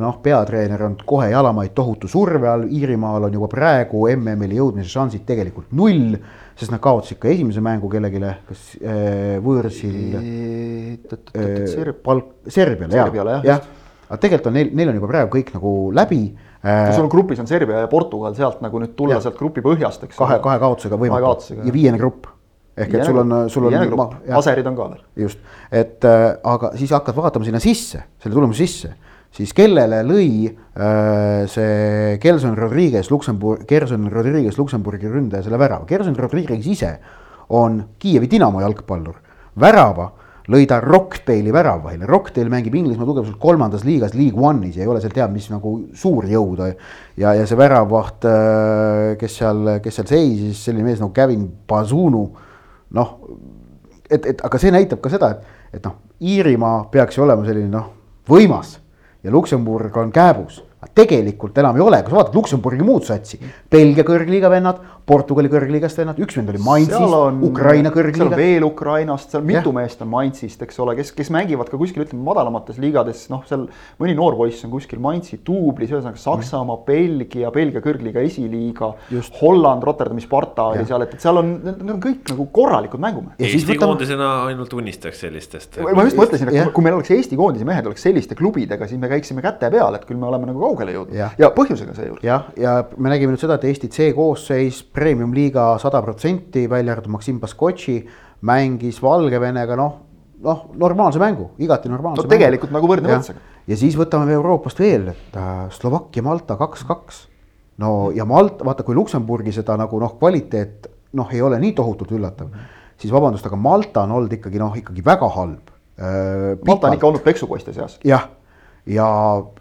Speaker 3: noh, peatreener on kohe jalamaid tohutu surve all, Iirimaal on juba praegu MM-ile jõudmise šansid tegelikult null sest nad kaotasid ka esimese mängu kellelegi, kas äh, võõrsil äh,. palk, Serbiale,
Speaker 2: jah,
Speaker 3: jah. aga tegelikult on neil, neil on juba praegu kõik nagu läbi
Speaker 2: äh,. sul on grupis on Serbia ja Portugal sealt nagu nüüd tulla ja. sealt grupi põhjast, eks.
Speaker 3: kahe, kahe kaotusega võimatu ja viiene grupp ehk et sul on, sul
Speaker 2: on. aserid on ka veel.
Speaker 3: just, et äh, aga siis hakkad vaatama sinna sisse, selle tulemuse sisse siis kellele lõi äh, see Gerson Rodriguez Luksemburg, Gerson Rodriguez Luksemburgi ründaja selle värava, Gerson Rodriguez ise on Kiievi Dinamo jalgpallur, värava lõi ta Rockdale'i väravahile, Rockdale mängib Inglismaa tugevuselt kolmandas liigas, League One'is ja ei ole seal teab mis nagu suur jõud. ja, ja see väravvaht, äh, kes seal, kes seal seisis, selline mees nagu Gavin Bazunu, noh, et, et aga see näitab ka seda, et, et noh, Iirimaa peaks ju olema selline noh, võimas ja Luksemburg on kääbus. tegelikult enam ei ole, kui sa vaatad Luksemburgi muud satsi, Belgia kõrgliiga vennad, Portugali kõrgliigast vennad, üks vend oli Mainzist, Ukraina kõrgliiga.
Speaker 2: seal on veel Ukrainast, seal mitu ja. meest on Mainzist, eks ole, kes, kes mängivad ka kuskil ütleme madalamates liigades, noh, seal mõni noor poiss on kuskil Mainzi duublis, ühesõnaga Saksamaa mm., Belgia, Belgia kõrgliiga esiliiga, Holland, Rotterdami Sparta oli seal, et, et seal on, need on kõik nagu korralikud mängumehed.
Speaker 1: Eesti koondisena ainult unistaks sellistest.
Speaker 2: ma just mõtlesin, et ja. kui meil oleks Eesti koondise mehed oleks selliste klubidega, siis me käiksime käte peal, et küll me oleme nagu kaugele jõudnud ja, ja põhjusega seejuures.
Speaker 3: jah, ja me nägime nüüd seda, et Eesti C-koosseis premium-liiga sada protsenti, välja arvatud Maksim Baskotši, mängis Valgevenega noh, noh, normaalse mängu, igati normaalse
Speaker 2: no mängu. tegelikult nagu võrdne võrdsega.
Speaker 3: ja siis võtame Euroopast veel, et äh, Slovakkia, Malta kaks-kaks. no ja Malta, vaata, kui Luksemburgi seda nagu noh, kvaliteet noh, ei ole nii tohutult üllatav siis vabandust, aga Malta on olnud ikkagi noh, ikkagi väga halb
Speaker 2: äh,. Malta on ikka olnud peksupoiste seas.
Speaker 3: jah ja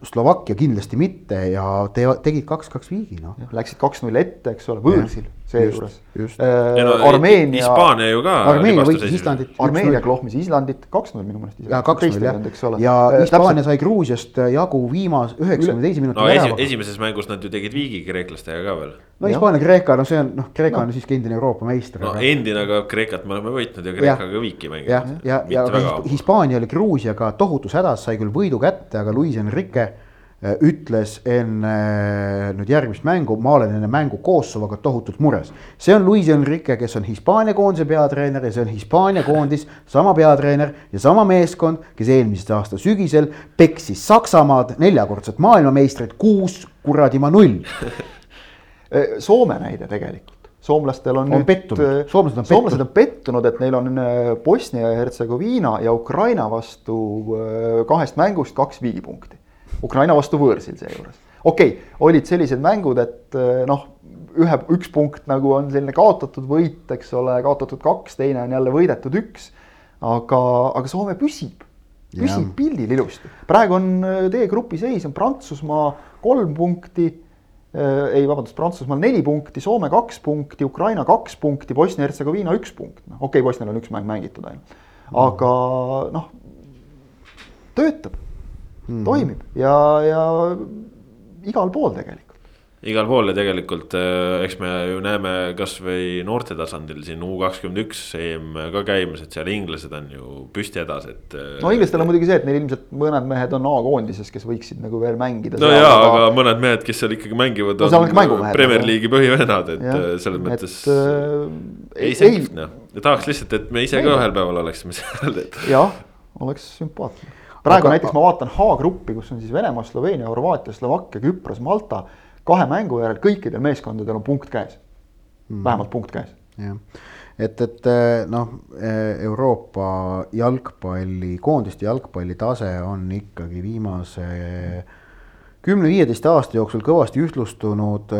Speaker 3: Slovakkia kindlasti mitte ja te tegid kaks-kaks viigi noh.
Speaker 2: Läksid kaks-null ette, eks ole, võõrsil, seejuures
Speaker 3: just.
Speaker 2: Äh,
Speaker 1: Ei no,
Speaker 2: Armeenia,
Speaker 1: Hispaania ju ka.
Speaker 3: Armeenia võitis. Islandit.
Speaker 2: Armeenia klohmis Islandit kaks-null minu meelest.
Speaker 3: ja kaks-null jah,
Speaker 2: ja,
Speaker 3: ja
Speaker 2: Äh,
Speaker 3: Hispaania sai Gruusiast jagu viimase üheksakümne teise minuti
Speaker 1: no esi,
Speaker 3: väravaga.
Speaker 1: esimeses mängus nad ju tegid viigi kreeklastega ka veel.
Speaker 3: no Hispaania, Kreeka, no see on noh, Kreeka on siiski endine Euroopa meister.
Speaker 1: no
Speaker 3: aga-
Speaker 1: endine, aga Kreekat me oleme võitnud ja Kreekaga viiki mänginud.
Speaker 3: jah, ja, ja
Speaker 1: väga
Speaker 3: His- Hispaania oli Gruusiaga tohutus hädas, sai küll võidu kätte, aga Luis Enrique äh, ütles enne äh, nüüd järgmist mängu, ma olen enne mängu Kosovoga tohutult mures. see on Luis Enrique, kes on Hispaania koondise peatreener ja see on Hispaania koondis, sama peatreener ja sama meeskond, kes eelmise aasta sügisel peksis Saksamaad, neljakordset maailmameistrit, kuus kuradi ma null.
Speaker 2: Soome näide tegelikult, soomlastel on,
Speaker 3: On pettunud. Soomlased on
Speaker 2: soomlased on pettunud, et neil on äh, Bosnia ja Hertsegoviina ja Ukraina vastu äh, kahest mängust kaks viigipunkti. Ukraina vastu võõrsil seejuures. okei okay,, olid sellised mängud, et äh, noh, ühe, üks punkt nagu on selline kaotatud võit, eks ole, kaotatud kaks, teine on jälle võidetud üks. aga, aga Soome püsib, püsib
Speaker 3: Jah.
Speaker 2: pildil ilusti. praegu on äh, D-grupi seis on Prantsusmaa kolm punkti Äh, ei, vabandust, Prantsusmaal neli punkti, Soome kaks punkti, Ukraina kaks punkti, Bosnia-Hertsegoviina üks punkt, noh okei okay,, Bosnial on üks mäng mängitud ainult. aga noh, töötab mm, toimib ja, ja igal pool tegelikult.
Speaker 1: igal pool ja tegelikult äh, eks me ju näeme kasvõi noorte tasandil siin U kakskümmend üks EM ka käimas, et seal inglased on ju püsti hädas, et. äh,
Speaker 2: no inglastel on muidugi see, et neil ilmselt mõned mehed on A-koondises, kes võiksid nagu veel mängida.
Speaker 1: no jaa, aga mõned mehed, kes seal ikkagi mängivad
Speaker 2: No seal on ikka mängumehed,
Speaker 1: Premier. League'i põhivennad, et
Speaker 2: Jah,
Speaker 1: äh, selles mõttes.
Speaker 2: et, äh,
Speaker 1: ei, kihvt noh, ja tahaks lihtsalt, et me ise ka
Speaker 2: Ei.
Speaker 1: ühel päeval oleksime seal, et.
Speaker 2: jah, oleks sümpaatne. Praegu
Speaker 3: Aga-
Speaker 2: näiteks ma vaatan H-gruppi, kus on siis Venemaa, Sloveenia, Horvaatia, Slovakkia, Küpros, Malta. kahe mängu järel kõikidel meeskondadel on punkt käes mm., vähemalt punkt käes.
Speaker 3: jah, et, et eh, noh, Euroopa jalgpalli, koondiste jalgpalli tase on ikkagi viimase kümne-viieteist aasta jooksul kõvasti ühtlustunud.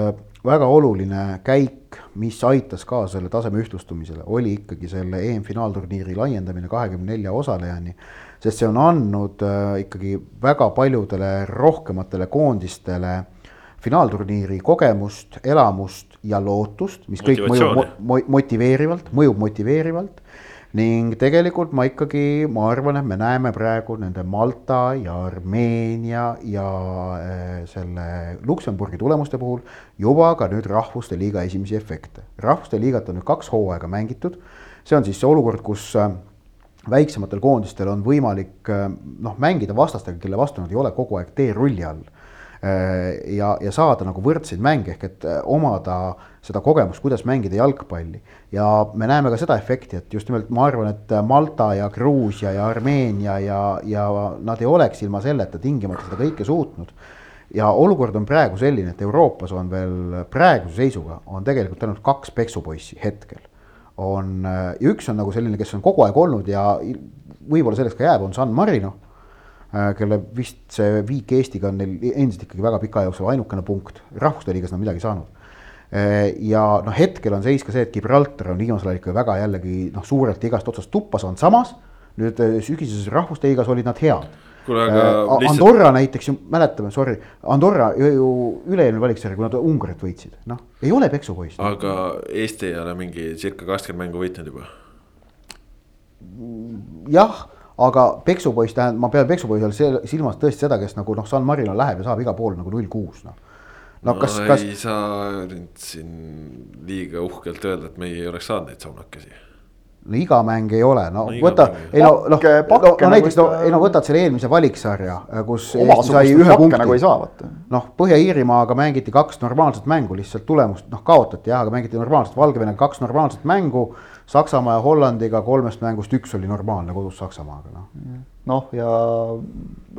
Speaker 3: väga oluline käik, mis aitas kaasa selle taseme ühtlustumisele, oli ikkagi selle EM-finaalturniiri laiendamine kahekümne nelja osalejani. Sest see on andnud eh, ikkagi väga paljudele rohkematele koondistele finaalturniiri kogemust, elamust ja lootust, mis kõik mõjub mo mo motiveerivalt, mõjub motiveerivalt. ning tegelikult ma ikkagi, ma arvan, et me näeme praegu nende Malta ja Armeenia ja äh, selle Luksemburgi tulemuste puhul juba ka nüüd rahvuste liiga esimesi efekte. rahvuste liigat on nüüd kaks hooaega mängitud. see on siis see olukord, kus äh, väiksematel koondistel on võimalik äh, noh, mängida vastastega, kelle vastu nad ei ole kogu aeg teerulli all Äh, ja, ja saada nagu võrdseid mänge ehk et äh, omada seda kogemust, kuidas mängida jalgpalli. ja me näeme ka seda efekti, et just nimelt ma arvan, et Malta ja Gruusia ja Armeenia ja, ja nad ei oleks ilma selleta tingimata seda kõike suutnud. ja olukord on praegu selline, et Euroopas on veel praeguse seisuga on tegelikult ainult kaks peksupoissi hetkel. On ja üks on nagu selline, kes on kogu aeg olnud ja võib-olla selleks ka jääb, on San Marino Äh, kelle vist see viik Eestiga on neil endiselt ikkagi väga pika jooksul ainukene punkt, rahvuste liigas nad midagi saanud. Äh, ja noh, hetkel on seis ka see, et Gibraltar on viimasel ajal ikka väga jällegi noh, suurelt igast otsast tuppa saanud, samas nüüd äh, sügiseses rahvuste liigas olid nad head.
Speaker 1: Kuule, aga lihtsalt.
Speaker 3: Andorra näiteks ju mäletame, sorry, Andorra ju, üle-eelmine valiksarja, kui nad Ungarit võitsid, noh, ei ole peksupoiss.
Speaker 1: aga Eesti ei ole mingi circa kakskümmend mängu võitnud juba.
Speaker 3: jah aga peksupoiss tähendab, ma pean peksupoisi all silmas tõesti seda, kes nagu noh, San Marino läheb ja saab igal pool nagu null kuus noh. no kas
Speaker 1: no,,
Speaker 3: kas.
Speaker 1: ei saa nüüd siin liiga uhkelt öelda, et meie ei oleks saanud neid saunakesi.
Speaker 3: No iga mäng ei ole, no, võta, ei no noh, no,
Speaker 2: nagu
Speaker 3: näiteks no, ei no võtad selle eelmise valiksarja, kus Eesti sai ühe punkti
Speaker 2: nagu ei saa vaata.
Speaker 3: noh, Põhja-Iirimaaga mängiti kaks normaalset mängu, lihtsalt tulemust noh, kaotati jah, aga mängiti normaalselt, Valgevenega kaks normaalset mängu. Saksamaa ja Hollandiga kolmest mängust üks oli normaalne kodus Saksamaaga noh.
Speaker 2: Noh, ja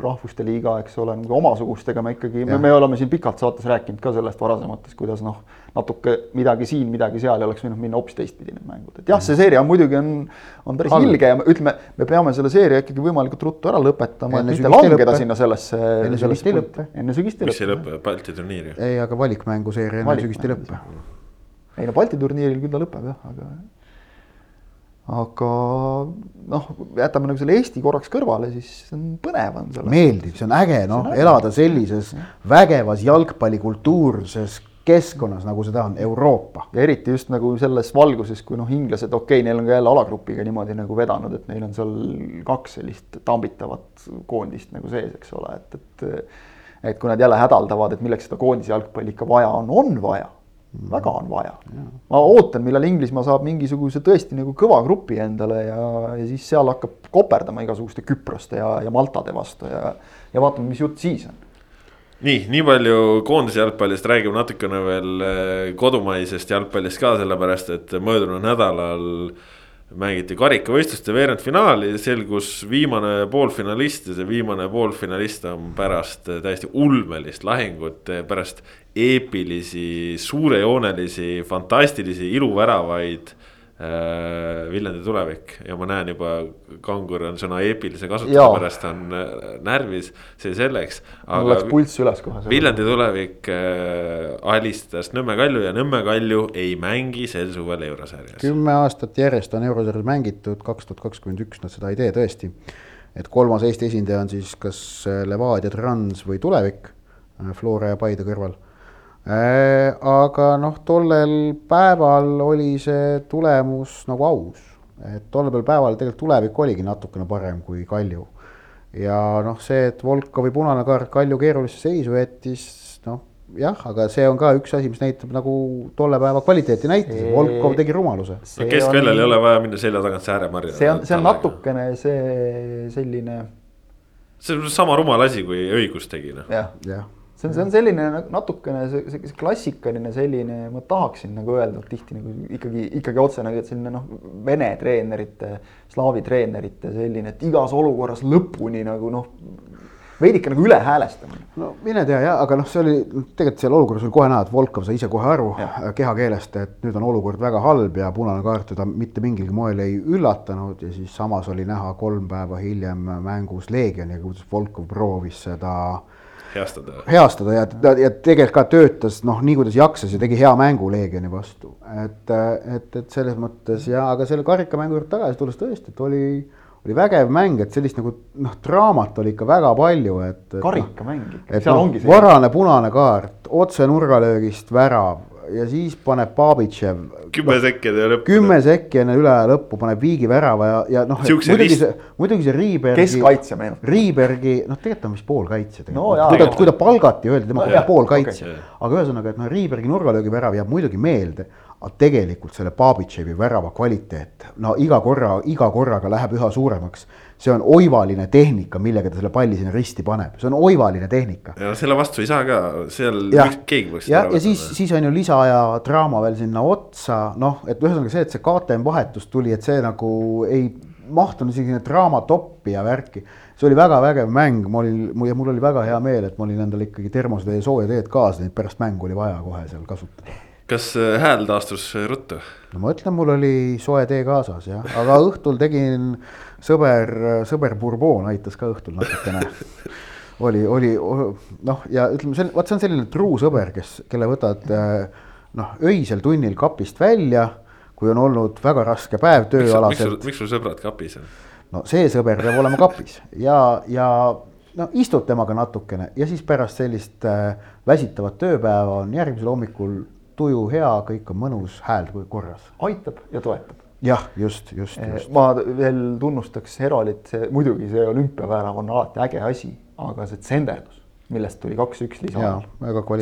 Speaker 2: rahvuste liiga, eks ole, nagu omasugustega me ikkagi, me, me oleme siin pikalt saates rääkinud ka sellest varasemates, kuidas noh, natuke midagi siin, midagi seal ja oleks võinud minna hoopis teistpidi need mängud, et jah, see seeria muidugi on, on päris ilge ja me- ütleme, me peame selle seeria ikkagi võimalikult ruttu ära lõpetama, et mitte
Speaker 3: ei
Speaker 2: langeda sinna sellesse.
Speaker 3: Enne sügist ei lõppe.
Speaker 2: enne sügist ei
Speaker 1: miks ei
Speaker 2: lõppe.
Speaker 1: lõpe Balti turniiri?
Speaker 3: ei, aga valikmänguseeria enne sügist ei lõppe.
Speaker 2: ei no Balti turniiril küll ta lõpeb jah, aga. Aga noh, jätame nagu selle Eesti korraks kõrvale, siis on põnev on selles.
Speaker 3: meeldib, see on äge noh, elada sellises vägevas jalgpallikultuurses keskkonnas, nagu seda on Euroopa.
Speaker 2: ja eriti just nagu selles valguses, kui noh, inglased, okei okay,, neil on ka jälle alagrupiga niimoodi nagu vedanud, et neil on seal kaks sellist tambitavat koondist nagu sees, eks ole, et, et. et kui nad jälle hädaldavad, et milleks seda koondise jalgpalli ikka vaja on, on vaja väga on vaja. ma ootan, millal Inglismaa saab mingisuguse tõesti nagu kõva grupi endale ja, ja siis seal hakkab koperdama igasuguste Küproste ja, ja Maltade vastu ja, ja vaatame, mis jutt siis on
Speaker 1: nii, nii palju koondise jalgpallist, räägime natukene veel eh, kodumaisest jalgpallist ka, sellepärast et möödunud nädalal mängiti karikavõistluste veerandfinaali, selgus viimane poolfinalist ja see viimane poolfinalist on pärast täiesti ulmelist lahingut, pärast eepilisi, suurejoonelisi, fantastilisi iluväravaid Äh, Viljandi tulevik ja ma näen juba, Kangur on sõna eepilise kasutuse pärast on äh, närvis, see selleks.
Speaker 2: mul läks pulss üles kohe.
Speaker 1: Viljandi tulevik äh, alistas Nõmme Kalju ja Nõmme Kalju ei mängi sel suvel eurosarjas.
Speaker 3: kümme aastat järjest on eurosarjas mängitud, kaks tuhat kakskümmend üks nad seda ei tee tõesti. et kolmas Eesti esindaja on siis kas Levadia Trans või Tulevik Flora ja Paide kõrval Äh, aga noh, tollel päeval oli see tulemus nagu aus, et tollel päeval tegelikult tulevik oligi natukene parem kui Kalju. ja noh, see, et Volkovi punane kaart Kalju keerulisse seisu jättis, noh jah, aga see on ka üks asi, mis näitab nagu tolle päeva kvaliteeti näitas, Volkov tegi rumaluse.
Speaker 1: no keskväljal on... ei ole vaja minna selja tagant sääremarja.
Speaker 2: see on, see on natukene see selline.
Speaker 1: see on sama rumal asi, kui õigus tegi noh.
Speaker 2: jah ja see on, see on selline natukene see, see, see klassikaline selline, ma tahaksin nagu öelda tihti nagu ikkagi, ikkagi otse nagu, et selline noh, vene treenerite, slaavi treenerite selline, et igas olukorras lõpuni nagu noh, veidike nagu ülehäälestamine.
Speaker 3: no mine tea jah, aga noh, see oli tegelikult seal olukorras oli kohe näha, et Volkov sai ise kohe aru kehakeelest, et nüüd on olukord väga halb ja punane kaart teda mitte mingilgi moel ei üllatanud ja siis samas oli näha kolm päeva hiljem mängus Leegioniga, kuidas Volkov proovis seda äh,
Speaker 1: heastada.
Speaker 3: heastada ja, ja tegelikult ka töötas noh, nii kuidas jakses ja tegi hea mängu Leegioni vastu. et, et, et selles mõttes ja, aga selle karikamängu juurde tagasi tulles tõesti, et oli, oli vägev mäng, et sellist nagu noh, draamat oli ikka väga palju, et,
Speaker 2: karikamäng
Speaker 3: ikka. et noh, varane punane kaart, otse nurgalöögist värav ja siis paneb Babitšev.
Speaker 1: kümme sekki enne lõppu.
Speaker 3: kümme sekki enne üle lõppu paneb viigi värava ja, ja noh. muidugi see, muidugi see Riibergi.
Speaker 2: keskkaitsja meenutab.
Speaker 3: Riibergi, noh, tegelikult on vist poolkaitsja no,. kui ta, kui ta palgati, öeldi tema no, poolkaitsja okay.. aga ühesõnaga, et noh, Riibergi nurgalöögi värav jääb muidugi meelde aga tegelikult selle Babitševi värava kvaliteet, no iga korra, iga korraga läheb üha suuremaks see on oivaline tehnika, millega ta selle palli sinna risti paneb, see on oivaline tehnika.
Speaker 1: ja selle vastu ei saa ka, seal
Speaker 3: ja, keegi võiks. ja, ja siis, siis on ju lisaaja draama veel sinna otsa, noh, et ühesõnaga see, et see KTM vahetus tuli, et see nagu ei mahtunud isegi sinna draama toppi ja värki. see oli väga vägev mäng, ma olin, ja mul oli väga hea meel, et ma olin endale ikkagi termosed ja sooja teed kaasa, et pärast mängu oli vaja kohe seal kasutada
Speaker 1: kas äh, hääl taastus ruttu?
Speaker 3: no ma ütlen, mul oli soe tee kaasas jah, aga õhtul tegin sõber, sõber Bourbon aitas ka õhtul natukene oli, oli noh, ja ütleme, see on, vot see on selline truu sõber, kes, kelle võtad noh, öisel tunnil kapist välja, kui on olnud väga raske päev tööalaselt.
Speaker 1: miks sul sõbrad kapis on?
Speaker 3: no see sõber peab olema kapis ja, ja no istud temaga natukene ja siis pärast sellist äh, väsitavat tööpäeva on järgmisel hommikul tuju hea, kõik on mõnus, hääl korras.
Speaker 2: aitab ja toetab.
Speaker 3: jah, just, just,
Speaker 2: eh, just. ma veel tunnustaks Herolit, see muidugi see olümpiavärav on alati äge asi, aga see tsenderdus, millest tuli kaks-üks lisa.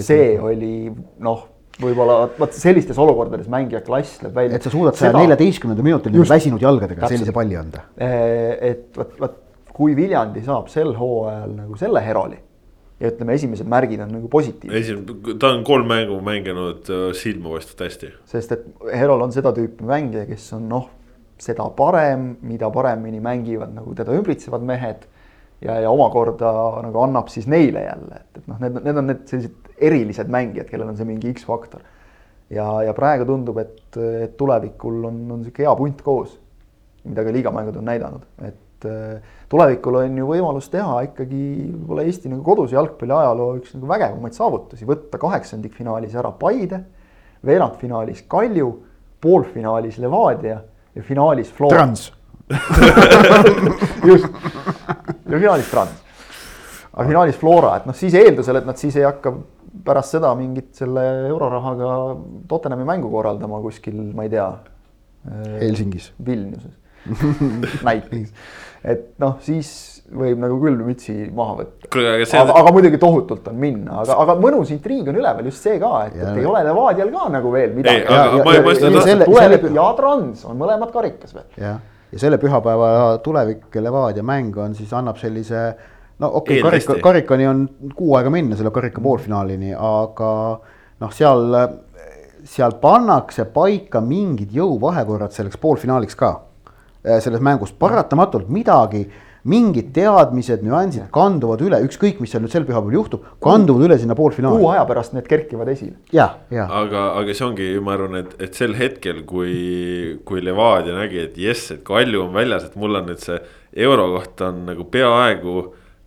Speaker 2: see oli noh võib-olla vot sellistes olukordades mängija klass läheb välja.
Speaker 3: et sa suudad saja neljateistkümnenda minutil väsinud jalgadega sellise palli anda.
Speaker 2: Eh, et vot, vot kui Viljandi saab sel hooajal nagu selle Heroli ja ütleme, esimesed märgid on nagu positiivsed.
Speaker 1: esimene, ta on kolm mängu mänginud äh, silmavõistvalt hästi.
Speaker 2: sest et Herol on seda tüüpi mängija, kes on noh, seda parem, mida paremini mängivad nagu teda ümbritsevad mehed. ja, ja omakorda nagu annab siis neile jälle, et, et noh, need, need on need sellised erilised mängijad, kellel on see mingi X-faktor. ja, ja praegu tundub, et, et tulevikul on, on sihuke hea punt koos. mida ka liigamängud on näidanud, et et äh, tulevikul on ju võimalus teha ikkagi võib-olla Eesti nagu koduse jalgpalli ajaloo üks nagu vägevamaid saavutusi, võtta kaheksandikfinaalis ära Paide, veerandfinaalis Kalju, poolfinaalis Levadia ja finaalis Flora.
Speaker 3: Trans
Speaker 2: just, ja finaalis Trans. aga finaalis Flora, et noh, siis eeldusel, et nad siis ei hakka pärast seda mingit selle eurorahaga Tottenhami mängu korraldama kuskil, ma ei tea.
Speaker 3: Helsingis.
Speaker 2: Vilniuses näiteks, et noh, siis võib nagu küll mütsi maha võtta. See... aga, aga muidugi tohutult on minna, aga, aga mõnus intriig on üleval just see ka, et, et ei ole Levadial ka nagu veel midagi. tulevik ja Trans on mõlemad karikas veel.
Speaker 3: jah, ja selle pühapäeva tulevik Levadia mäng on siis annab sellise no okei okay,, karika, karikani on kuu aega minna selle karika poolfinaalini, aga noh, seal, seal pannakse paika mingid jõuvahekorrad selleks poolfinaaliks ka. Selles mängus paratamatult midagi mingid teadmised, nüansid kanduvad üle, ükskõik, mis seal nüüd sel pühapäeval juhtub, kanduvad üle sinna poolfinaali.
Speaker 2: kuu aja pärast need kerkivad esile.
Speaker 3: jah, jah.
Speaker 1: aga, aga see ongi, ma arvan, et, et sel hetkel, kui, kui Levadia nägi, et jess, et Kalju on väljas, et mul on nüüd see euro koht on nagu peaaegu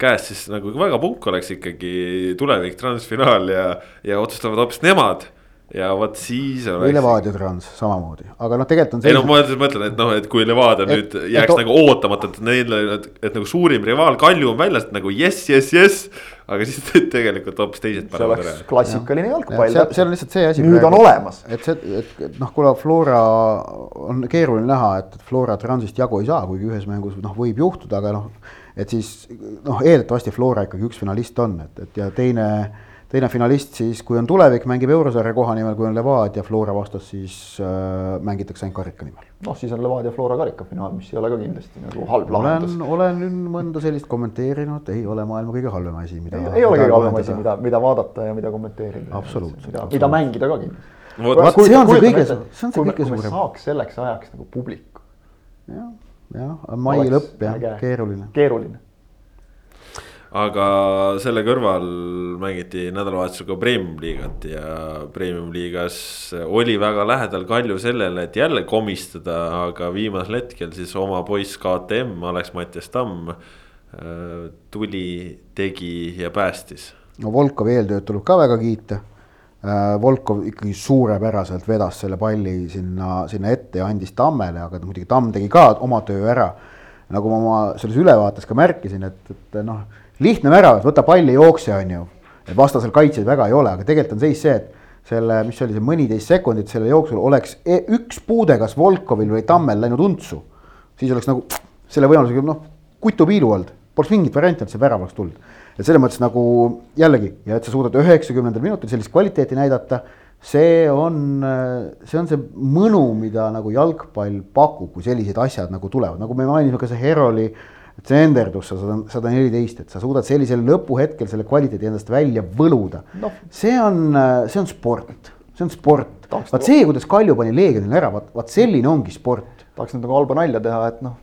Speaker 1: käes, siis nagu väga punk oleks ikkagi tulevik transfinaal ja, ja otsustavad hoopis nemad ja vot siis
Speaker 3: oleks. või Levadia Trans samamoodi, aga noh, tegelikult on.
Speaker 1: ei no ma mõtlen, et noh, et kui Levadia et, nüüd jääks et, nagu ootamata, et neil, et, et nagu suurim rivaal Kalju on väljas, et nagu jess, jess, jess. aga siis tegelikult hoopis teised.
Speaker 2: see oleks klassikaline jalgpall.
Speaker 3: seal, seal on lihtsalt see asi.
Speaker 2: nüüd praegu, on olemas.
Speaker 3: et see, et, et noh, kuna Flora on keeruline näha, et Flora Transist jagu ei saa, kuigi ühes mängus noh, võib juhtuda, aga noh. et siis noh, eeldatavasti Flora ikkagi üks finalist on, et, et ja teine teine finalist siis, kui on tulevik, mängib eurosarja koha nimel, kui on Levadia Flora vastas, siis äh, mängitakse ainult karika nimel.
Speaker 2: noh, siis on Levadia Flora karikafinaal, mis ei ole ka kindlasti nagu halb lahendus.
Speaker 3: olen mõnda sellist kommenteerinud, ei ole maailma kõige halvem asi, mida.
Speaker 2: ei, ei ole kõige halvem asi, mida, mida vaadata ja mida kommenteerida.
Speaker 3: absoluutselt.
Speaker 2: mida, mida mängida ka kindlasti.
Speaker 3: vot see on see kõige, see on see kõige suurem.
Speaker 2: saaks selleks ajaks nagu publiku.
Speaker 3: jah, jah, mai lõpp jah, keeruline.
Speaker 2: keeruline
Speaker 1: aga selle kõrval mängiti nädalavahetusel ka premium-liigat ja premium-liigas oli väga lähedal Kalju sellele, et jälle komistada, aga viimasel hetkel siis oma poiss KTM, Alex-Mattias Tamm äh, tuli, tegi ja päästis.
Speaker 3: no Volkovi eeltööd tuleb ka väga kiita. Äh, Volkov ikkagi suurepäraselt vedas selle palli sinna, sinna ette ja andis Tammele, aga muidugi Tamm tegi ka oma töö ära. nagu ma oma selles ülevaates ka märkisin, et, et noh lihtne värav, võta palli, jookse, on ju. et vastasel kaitsjaid väga ei ole, aga tegelikult on seis see, et selle, mis oli see mõniteist sekundit selle jooksul oleks e üks puude kas Volkovil või Tammel läinud untsu. siis oleks nagu selle võimalusega noh, kutupiilu olnud, poleks mingit varianti, et see värav oleks tulnud. et selles mõttes nagu jällegi ja et sa suudad üheksakümnendal minutil sellist kvaliteeti näidata, see on, see on see mõnu, mida nagu jalgpall pakub, kui sellised asjad nagu tulevad, nagu me mainisime ka see Heroli äh, tsenderdus sa sada, sada neliteist, et sa suudad sellisel lõpuhetkel selle kvaliteedi endast välja võluda no.. see on, see on sport, see on sport. vaat see, kuidas Kalju pani Leegionile ära, vaat, vaat selline ongi sport.
Speaker 2: tahaks nüüd nagu halba nalja teha, et noh,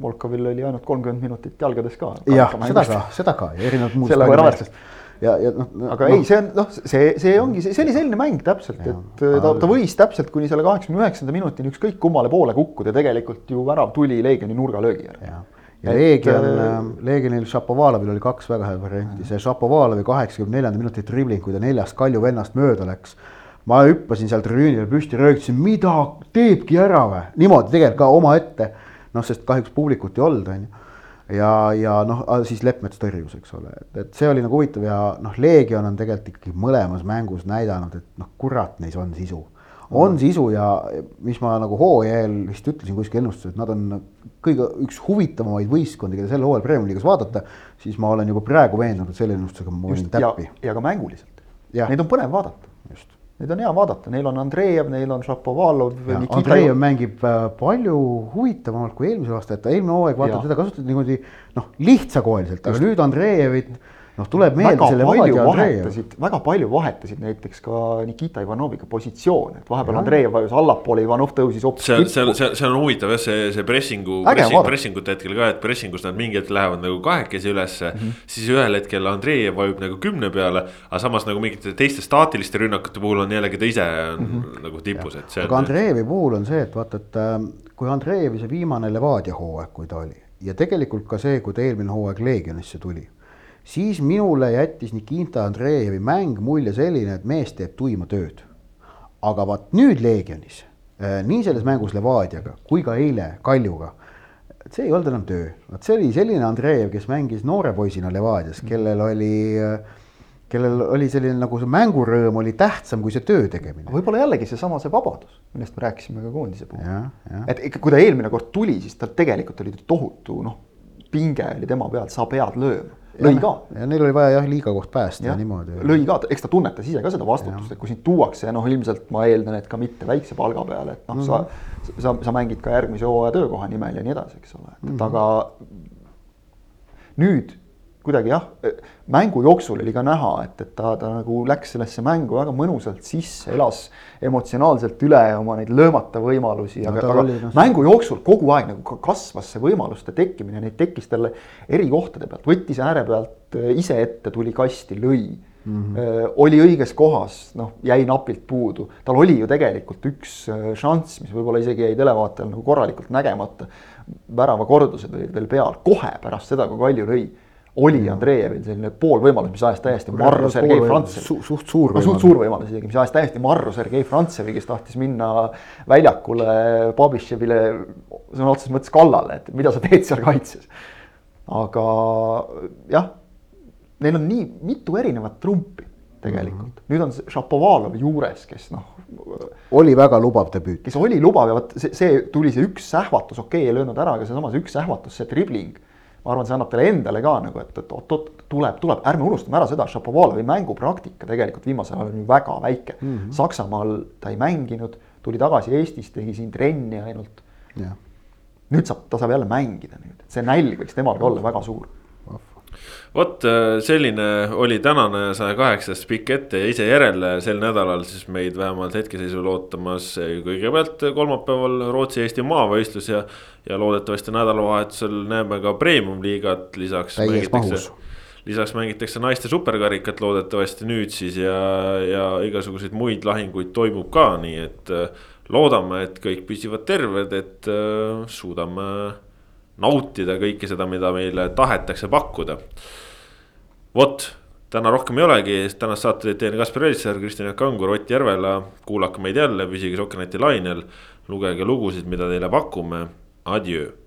Speaker 2: Volkovil oli ainult kolmkümmend minutit jalgades ka.
Speaker 3: jah, seda ka, seda ka ja erinevad muud.
Speaker 2: selle võrra väärtust ja, ja noh. aga no. ei, see on noh, see, see ongi, see oli selline mäng täpselt, et ta, ta võis täpselt kuni selle kaheksakümne üheksanda minutini ükskõik kummale poole kukkuda ja tegelikult ju värav tuli Leegioni nurgalöögi järgi
Speaker 3: ja Leegion äh,, ähm, Leegionil Šapovalovil oli kaks väga head varianti, see Šapovalovi kaheksakümne neljanda minuti dribling, kui ta neljast Kalju vennast mööda läks. ma hüppasin seal tribüünil püsti, röökisin, mida teebki ära või, niimoodi tegelikult ka omaette. noh, sest kahjuks publikut ei olnud, on ju. ja, ja noh, siis Leppmets tõrjus, eks ole, et, et see oli nagu huvitav ja noh, Leegion on tegelikult ikkagi mõlemas mängus näidanud, et noh, kurat, neis on sisu on sisu ja mis ma nagu hooaja eel vist ütlesin kuskil ennustuses, et nad on kõige üks huvitavamaid võistkondi, keda sel hooajal Premiumi liigas vaadata, siis ma olen juba praegu veendunud, selle ennustusega ma võin täppi.
Speaker 2: ja ka mänguliselt, neid on põnev vaadata. just. Neid on hea vaadata, neil on Andreev, neil on Šapovalov.
Speaker 3: Andreev mängib äh, palju huvitavamalt kui eelmisel aastal, et eelmine hooaeg vaata teda kasutati niimoodi noh, lihtsakoeliselt, aga nüüd Andreevit noh, tuleb meelde selle Vaadi
Speaker 2: Andreev. väga palju vahetasid näiteks ka Nikita Ivanoviga positsioone, et vahepeal Andreev vajus allapoole, Ivanov tõusis hoopis.
Speaker 1: see on, see on, see on huvitav jah, see, see pressingu, pressing, pressingute hetkel ka, et pressingus nad mingi hetk lähevad nagu kahekesi ülesse mm. -hmm. siis ühel hetkel Andreev vajub nagu kümne peale, aga samas nagu mingite teiste staatiliste rünnakute puhul on jällegi ta ise on mm -hmm. nagu tipus, et see.
Speaker 3: aga Andreevi puhul on see, et vaata, et ähm, kui Andreevi see viimane Levadia hooaeg, kui ta oli ja tegelikult ka see, kui ta eelmine hooaeg Leegionisse tuli siis minule jättis Nikita Andreevi mäng mulje selline, et mees teeb tuima tööd. aga vaat nüüd Leegionis, äh, nii selles mängus Levadiaga kui ka eile Kaljuga, see ei olnud enam töö, vot see oli selline Andreev, kes mängis noore poisina Levadias, kellel oli äh, kellel oli selline nagu see mängurõõm oli tähtsam kui see töö tegemine.
Speaker 2: võib-olla jällegi seesama see vabadus, millest me rääkisime ka koondise puhul. et ikka, kui ta eelmine kord tuli, siis tal tegelikult oli tohutu noh, pinge oli tema peal, sa pead lööma. Lõi ka.
Speaker 3: ja neil oli vaja jah liiga koht päästa ja niimoodi.
Speaker 2: lõi ka, eks ta tunnetas ise ka seda vastutust, et kui sind tuuakse, noh ilmselt ma eeldan, et ka mitte väikse palga peale, et noh mm, -hmm. sa, mhm. sa, sa mängid ka järgmise hooaja töökoha nimel ja nii edasi, eks ole, et mm, -hmm. aga nüüd kuidagi jah, mängu jooksul oli ka näha, et, et ta, ta nagu läks sellesse mängu väga mõnusalt sisse, elas emotsionaalselt üle oma neid löömata võimalusi no,, aga, aga oli, no, mängu jooksul kogu aeg nagu kasvas see võimaluste tekkimine, neid tekkis talle eri kohtade pealt, võttis ääre pealt äh, ise ette, tuli kasti, lõi mm. -hmm. oli õiges kohas, noh, jäi napilt puudu, tal oli ju tegelikult üks äh, šanss, mis võib-olla isegi jäi televaatajal nagu korralikult nägemata. värava kordused olid veel peal, kohe pärast seda, kui Kalju lõi oli Andreevil selline poolvõimalus, mis ajas täiesti marru Sergei Frantsevi.
Speaker 3: suht, suht suur
Speaker 2: võimalus. suht suur võimalus isegi, mis ajas täiesti marru Sergei Frantsevi, kes tahtis minna väljakule Babitševile sõna otseses mõttes kallale, et mida sa teed seal kaitses. aga jah, neil on nii mitu erinevat trumpi tegelikult mm, -hmm. nüüd on Šapovalov juures, kes noh.
Speaker 3: oli väga lubav debüüt.
Speaker 2: kes oli lubav ja vot see, see tuli see üks sähvatus, okei okay,, ei löönud ära, aga seesama see üks sähvatus, see dribling ma arvan, see annab talle endale ka nagu, et, et oot-oot, tuleb, tuleb, ärme unustame ära seda, Šapovalovi mängupraktika tegelikult viimasel ajal on ju väga väike mm. -hmm. Saksamaal ta ei mänginud, tuli tagasi Eestis, tegi siin trenni ainult. nüüd saab, ta saab jälle mängida nüüd, see nälg võiks temal ka olla väga suur
Speaker 1: vot äh, selline oli tänane saja kaheksas pikk ette ja ise järele sel nädalal siis meid vähemalt hetkeseisul ootamas kõigepealt kolmapäeval Rootsi-Eesti maavõistlus ja. ja loodetavasti nädalavahetusel näeme ka premium-liigat lisaks.
Speaker 3: täies mahus
Speaker 1: lisaks mängitakse naiste superkarikat loodetavasti nüüd siis ja, ja igasuguseid muid lahinguid toimub ka, nii et äh, loodame, et kõik püsivad terved, et äh, suudame nautida kõike seda, mida meile tahetakse pakkuda. vot, täna rohkem ei olegi, tänast saate teid teinud Kaspar Elisser, Kristjan Jaak Kangur, Ott Järvela. kuulake meid jälle, püsige Sokkerneti lainel, lugege lugusid, mida teile pakume. Adjöö